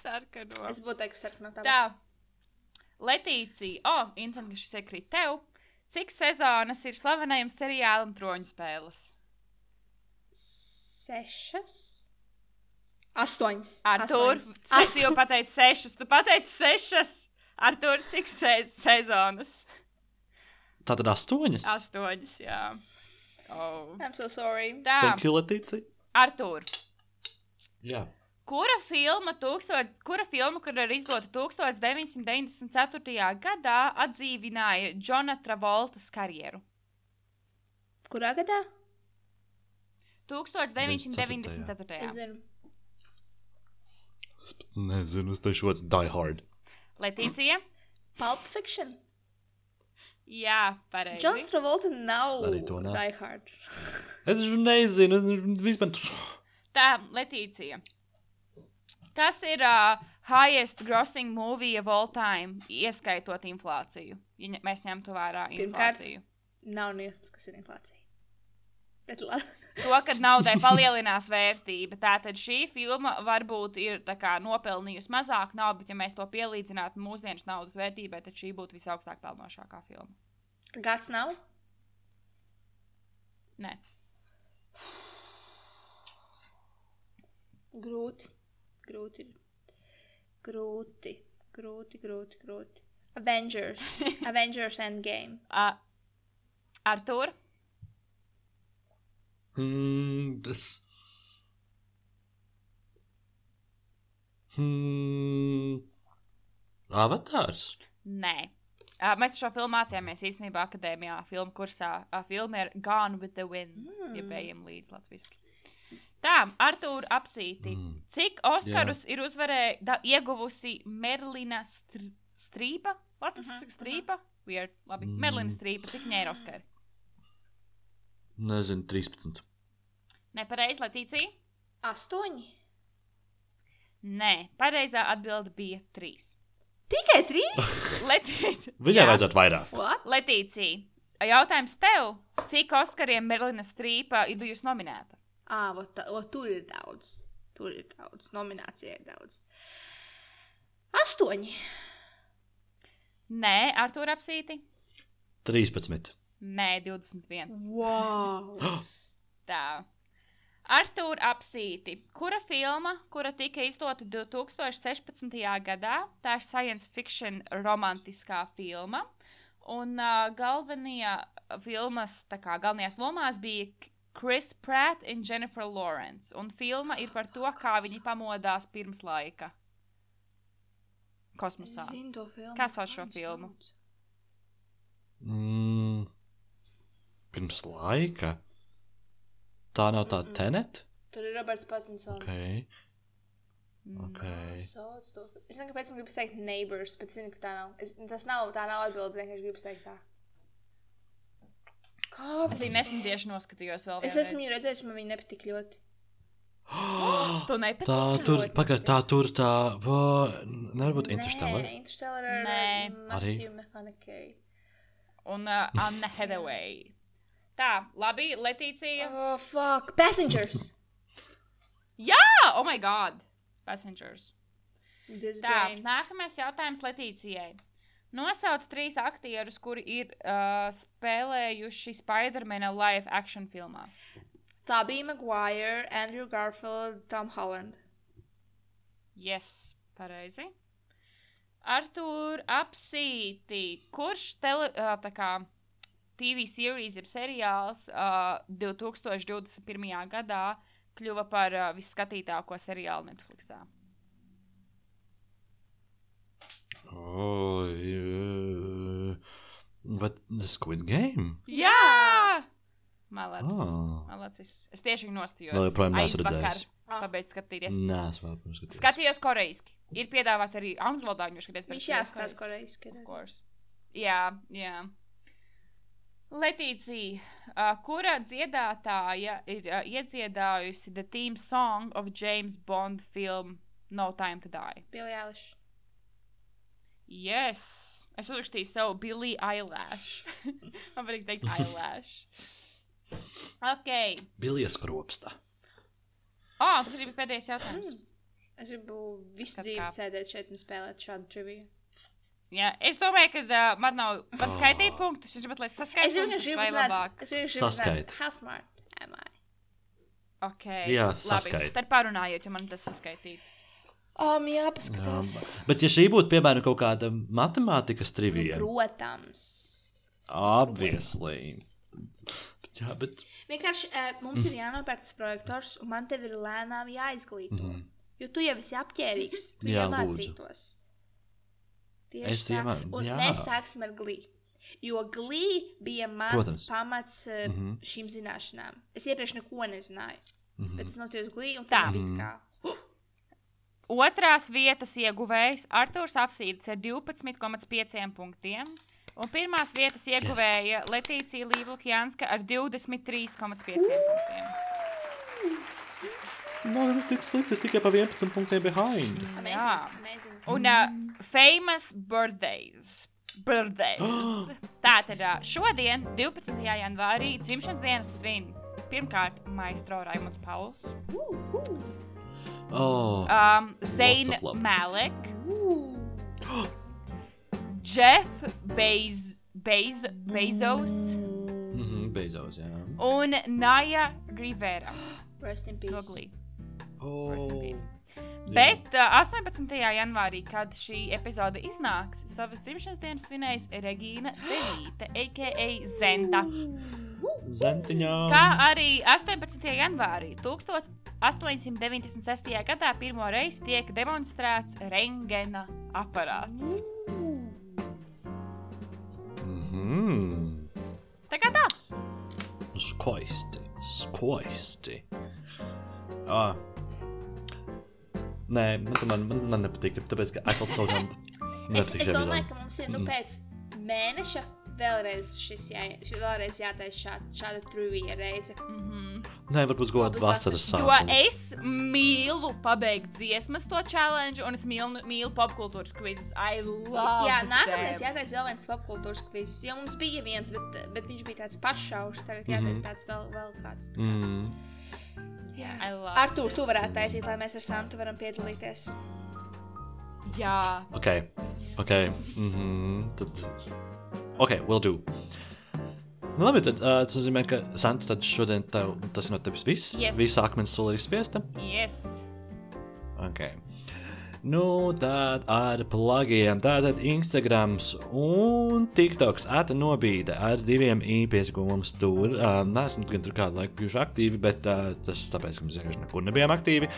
Sarkano. Es būtu teiks sarkano. tā. Tā. Letīcija. O, oh, interesanti, ka šis iekrīt tev. Cik sezonas ir slavenajam seriālam Troņu spēles? Sešas. Astoņas. Ar to Astoņas. es jau pateicu sešas. Tu pateici sešas. Ar to cik se sezonas? Tātad astoņas. Astoņas, jā. Oh. I'm so sorry. Tā, Latīcija. Artur. Jā. Kura filma, tūkstot, kura filma, kur ir izdota 1994. gadā, atdzīvināja Džona Travoltas karjeru? Kurā gadā? 1994. Es zinu. Nezinu, es teikšu, what's die hard. Letīcija? Pulp Fiction. Jā, pareizi. Džons Travolta nav. Die Hard. Es taču nezinu, es vispār. Tā, Letīcija. Kas ir uh, highest grossing movie of all time, ieskaitot inflāciju? Ja mēs ņemtu vērā Pirmkārt. inflāciju. Nav nejausmas, kas ir inflācija. Bet labi. To, kad naudai palielinās vērtība. Tātad šī filma varbūt ir kā, nopelnījusi mazāk naudas, bet, ja mēs to pielīdzinātu mūsdienas naudas vērtībai, tad šī būtu visaugstāk pelnošākā filma. Gads nav. Nē, Grūti. Grūti. Grūti. Grūti, grūti, grūti. Avengers. <laughs> Avengers Endgame. uh, Artur, Hmm, tas. Hmm. Avatārs. nē. Uh, mēs šo filmu mācījāmies īstenībā akadēmijā, filmu kursā. Uh, filma ir Gone with the Wind, mm. ja bijām līdz latviešu. Tā, Artur, apsīti. Mm. Cik Oskarus ir uzvarēja, da, ieguvusi Merlina str Strīpa? Latvijas uh -huh, strīpa? Weird. Labi, Mm. mm. Merlina Strīpa. Cik viņai ir Oskari? Nezinu, 13. Nepareizi, Latīcija? Astoņi. Nē, pareizā atbilde bija trīs. Tikai trīs? <laughs> Letīcija. Viņai vajadzētu vairāk. What? Letīcija. Jautājums tev, cik Oskariem Merlina Strīpa ir bijusi nominēta? Ā, vot tā- vot tur ir daudz. Tur ir daudz. Nominācija ir daudz. Astoņi. Nē, ar to apsīti. 13. Nē, 21. Wow. <gasps> Tā. Artur apsīti. Kura filma, kura tika izdota 2016. gadā, tā ir science fiction romantiskā filma. Un uh, galvenie filmas, tā kā galvenajās lomās bija Chris Pratt un Jennifer Lawrence. Un filma ir par to, kā viņi pamodās pirms laika. Kosmosā. Kā sauc šo filmu? Mm. Pirms laika. Tā nav tā Mm-mm. tenet. Tur ir Roberts Pattinsons. Okay. Mm. Okay. Sauc to. Es nezinu, kāpēc man gribas teikt neighbors, bet zinu, ka tā nav. Es, tas nav, tā nav atbilde, vienkārši gribas teikt tā. Kā? Es viņu nesen tieši noskatījos vēl. Es esmu viņu redzējis, man viņa nepatīk ļoti. <gasps> Tu nepatīk. Tā tur, pagaid, tā tur, tā, va, nevarbūt Interstellar. Nē, Interstellar ar uh, Arī? Matthew McConaughey. Un uh, Anna Hathaway. Tā, labi, Letīcija. Oh, fuck. Passengers. Ah, oh my god! Passengers. This Tā, brain. nākamais jautājums Letīcijai. Nosauc trīs aktierus, kuri ir uh, spēlējuši Spider-Man live action filmās. Tobey Maguire, Andrew Garfield, Tom Holland. Yes, pareizi. Artur apsīti. Kurš tele, uh, tā kā TV series ir seriāls uh, 2021. gadā kļuva par uh, visskatītāko seriālu Netflixā? Oi, bet Squid Game? Jā! Malacis. Ah. Malacis. Es tieši viņu nostājos. Vēl joprojām neesmu redzējis. Ah. Pabeidz skatīties. Nē, es vēl pirms skatījos. Skatījos korejiski. Ir piedāvāts arī angļu valodā, viņš skaties. bet Viņš skatījos jāskatās course. Jā, jā. Letīcija, kura dziedātāja ir iedziedājusi the theme song of James Bond film No Time to Die? Billy Eilish. Yes! Es uzrakstīju savu Billy Eyelash. <laughs> Man patīk teikt eyelash. Ok. Bilijas kropsta. Oh, tas arī bija pēdējais jautājums. Es gribu visu Tad dzīvi kā? sēdēt šeit un spēlēt šādu triviju. Jā, es domāju, ka uh, man nav pat skaitīt Oh. punktus. Es gribu, lai Es saskaitītu vienkārši gribu labāk. es vienkārši gribu Saskait. zināt, how smart am I? Ok. Jā, labi. saskait. Tad parunājiet, jo man tas saskaitīt. Um, jāpaskatās. Bet, ja šī būtu, piemēram, kaut kāda matemātikas Nu, trivija, protams. obviously. Jā, bet. Vienkārši uh, mums ir jānopērk tas projektors, un man tev ir lēnām jāizglīto. Mhm. Jo tu jau esi apģērbīgs, tu Jā, jau lūdzu. Tieši Es tā. iemā- Un jā. mēs sāksim ar glīdu. Jo glīda bija mans Protams. pamats uh, mm. -hmm. šīm zināšanām. Es iepriekš neko nezināju. Mm. -hmm. Bet es nostājos glīdu, un Tā. tā bija Mhm. kā. Otrās vietas ieguvējs Arthurs Apsīdis ar 12,5 punktiem. Un pirmās vietas ieguvēja yes. Letīcija Līvlakjanska ar 23,5 punktiem. Man ir tik slikti, es tikai pa 11 punktiem behind. Amazing. Jā. Amazing. Un uh, famous birthdays. Birthdays. <gasps> Tātad uh, šodien, 12. janvārī, dzimšanas dienas svin. Pirmkārt, maestro Raimunds Pauls, Oh, um, Zayn Lots of love. Malik, ooh. <gasps> Jeff Bez Bez Bezos mhm, beidzot, jā. un Naya Rivera. <gasps> Rest in peace. No Glee. Oh, Rest in peace. Bet uh, 18. janvārī, kad šī epizode iznāks, savas dzimšanas dienas svinēs Regīna Devīte, a.k.a. Zenda. Zentiņā. Kā arī 18. janvārī 1896. gadā pirmo reizi tiek demonstrēts rengena aparāts. Mhm. Tā kā tā. Skaisti, skaisti. Ah. Nē, man, man, man, man nepatīk, tāpēc, ka Apple caurām Es, nepatīk es šī domāju, ka mums ir nu, Mm. pēc mēneša vēlreiz šis jā, vēlreiz jātaisa šāda, šāda trivija reize. Mm -hmm. Nē, varbūt kāda vasaras Jo sākuma. es mīlu pabeigt dziesmas to challenge, un es mīlu, mīlu popkultūras kvizus. I love Jā, nākamais them. jātaisa vēl viens popkultūras kviz. Jo mums bija viens, bet, bet viņš bija tāds pašaurs. Tagad jātaisa tāds vēl, vēl kāds. Mm. Jā. I love Artur, tu varētu taisīt, lai mēs ar Santu varam piedalīties. Jā, Ok, ok. Mhm. Tad. Ok, will do. Nu, labi, tad uh, tas nozīmē, ka Santa, tad šodien tev, tas ir no tevis viss. Yes. Visa akmens sula ir izspiesta. yes. Ok. Nu, tad ar plagiem. Tātad Instagrams un TikToks atnobīda ar diviem īpiesakojumiem tur. Uh, Nesmu gan tur kādu laiku bijuši aktīvi, bet uh, tas tāpēc, ka mēs vienkārši nekur nebijām aktīvi.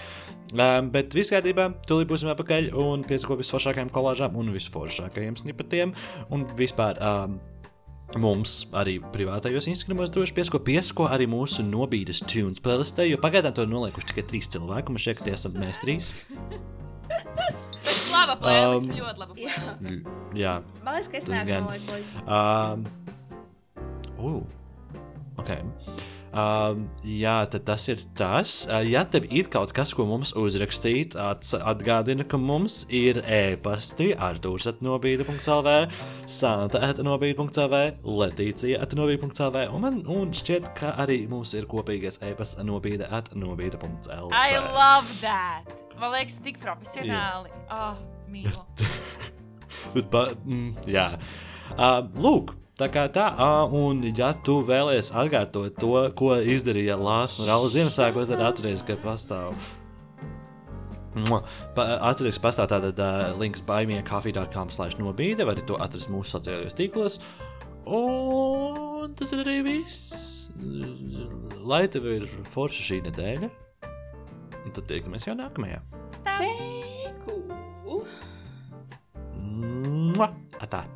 Um, bet viss kārtībā, tūlīt būsim atpakaļ un piesako visforšākajām kolāžām un visforšākajiem snipatiem. Un vispār um, mums arī privātajos Instagramos droši piesako, piesako arī mūsu nobīdes tunes playlistē, jo pagaidām to noliekuši tikai trīs cilvēki, un mēs šeit esam mēs trīs. <laughs> Bet laba playlist, Um, ļoti laba. Mm, Jā, Man liekas, ka es neesmu gan. nolaikojis. Um, uh, okay. um, jā, tad tas ir tas. Uh, ja tev ir kaut kas, ko mums uzrakstīt, atgādina, ka mums ir e-pasti ar tūrsatnobīda.clv, santa etnobīda.clv, letīcija etnobīda.clv, un man un šķiet, ka arī mums ir kopīgais e-pasts nobīda etnobīda.clv. I love that. Man liekas, tik profesionāli. Ah, oh, mīlu. <laughs> Ba, mm, jā, uh, lūk. Tā kā tā, uh, un ja tu vēlies atkārtot to, ko izdarīja Lārs un Rauls Ziemassvētkos, tad atceries, ka pastāv. Atceries, ka pastāv tāda uh, links baimiekafī.com slash nobīde, var arī to atrast mūsu sociālajos tīklos. Un tas ir arī viss. Lai tev ir forša šī nedēļa. Então tem que mencionar como é. Tá. Seco. Ah tá.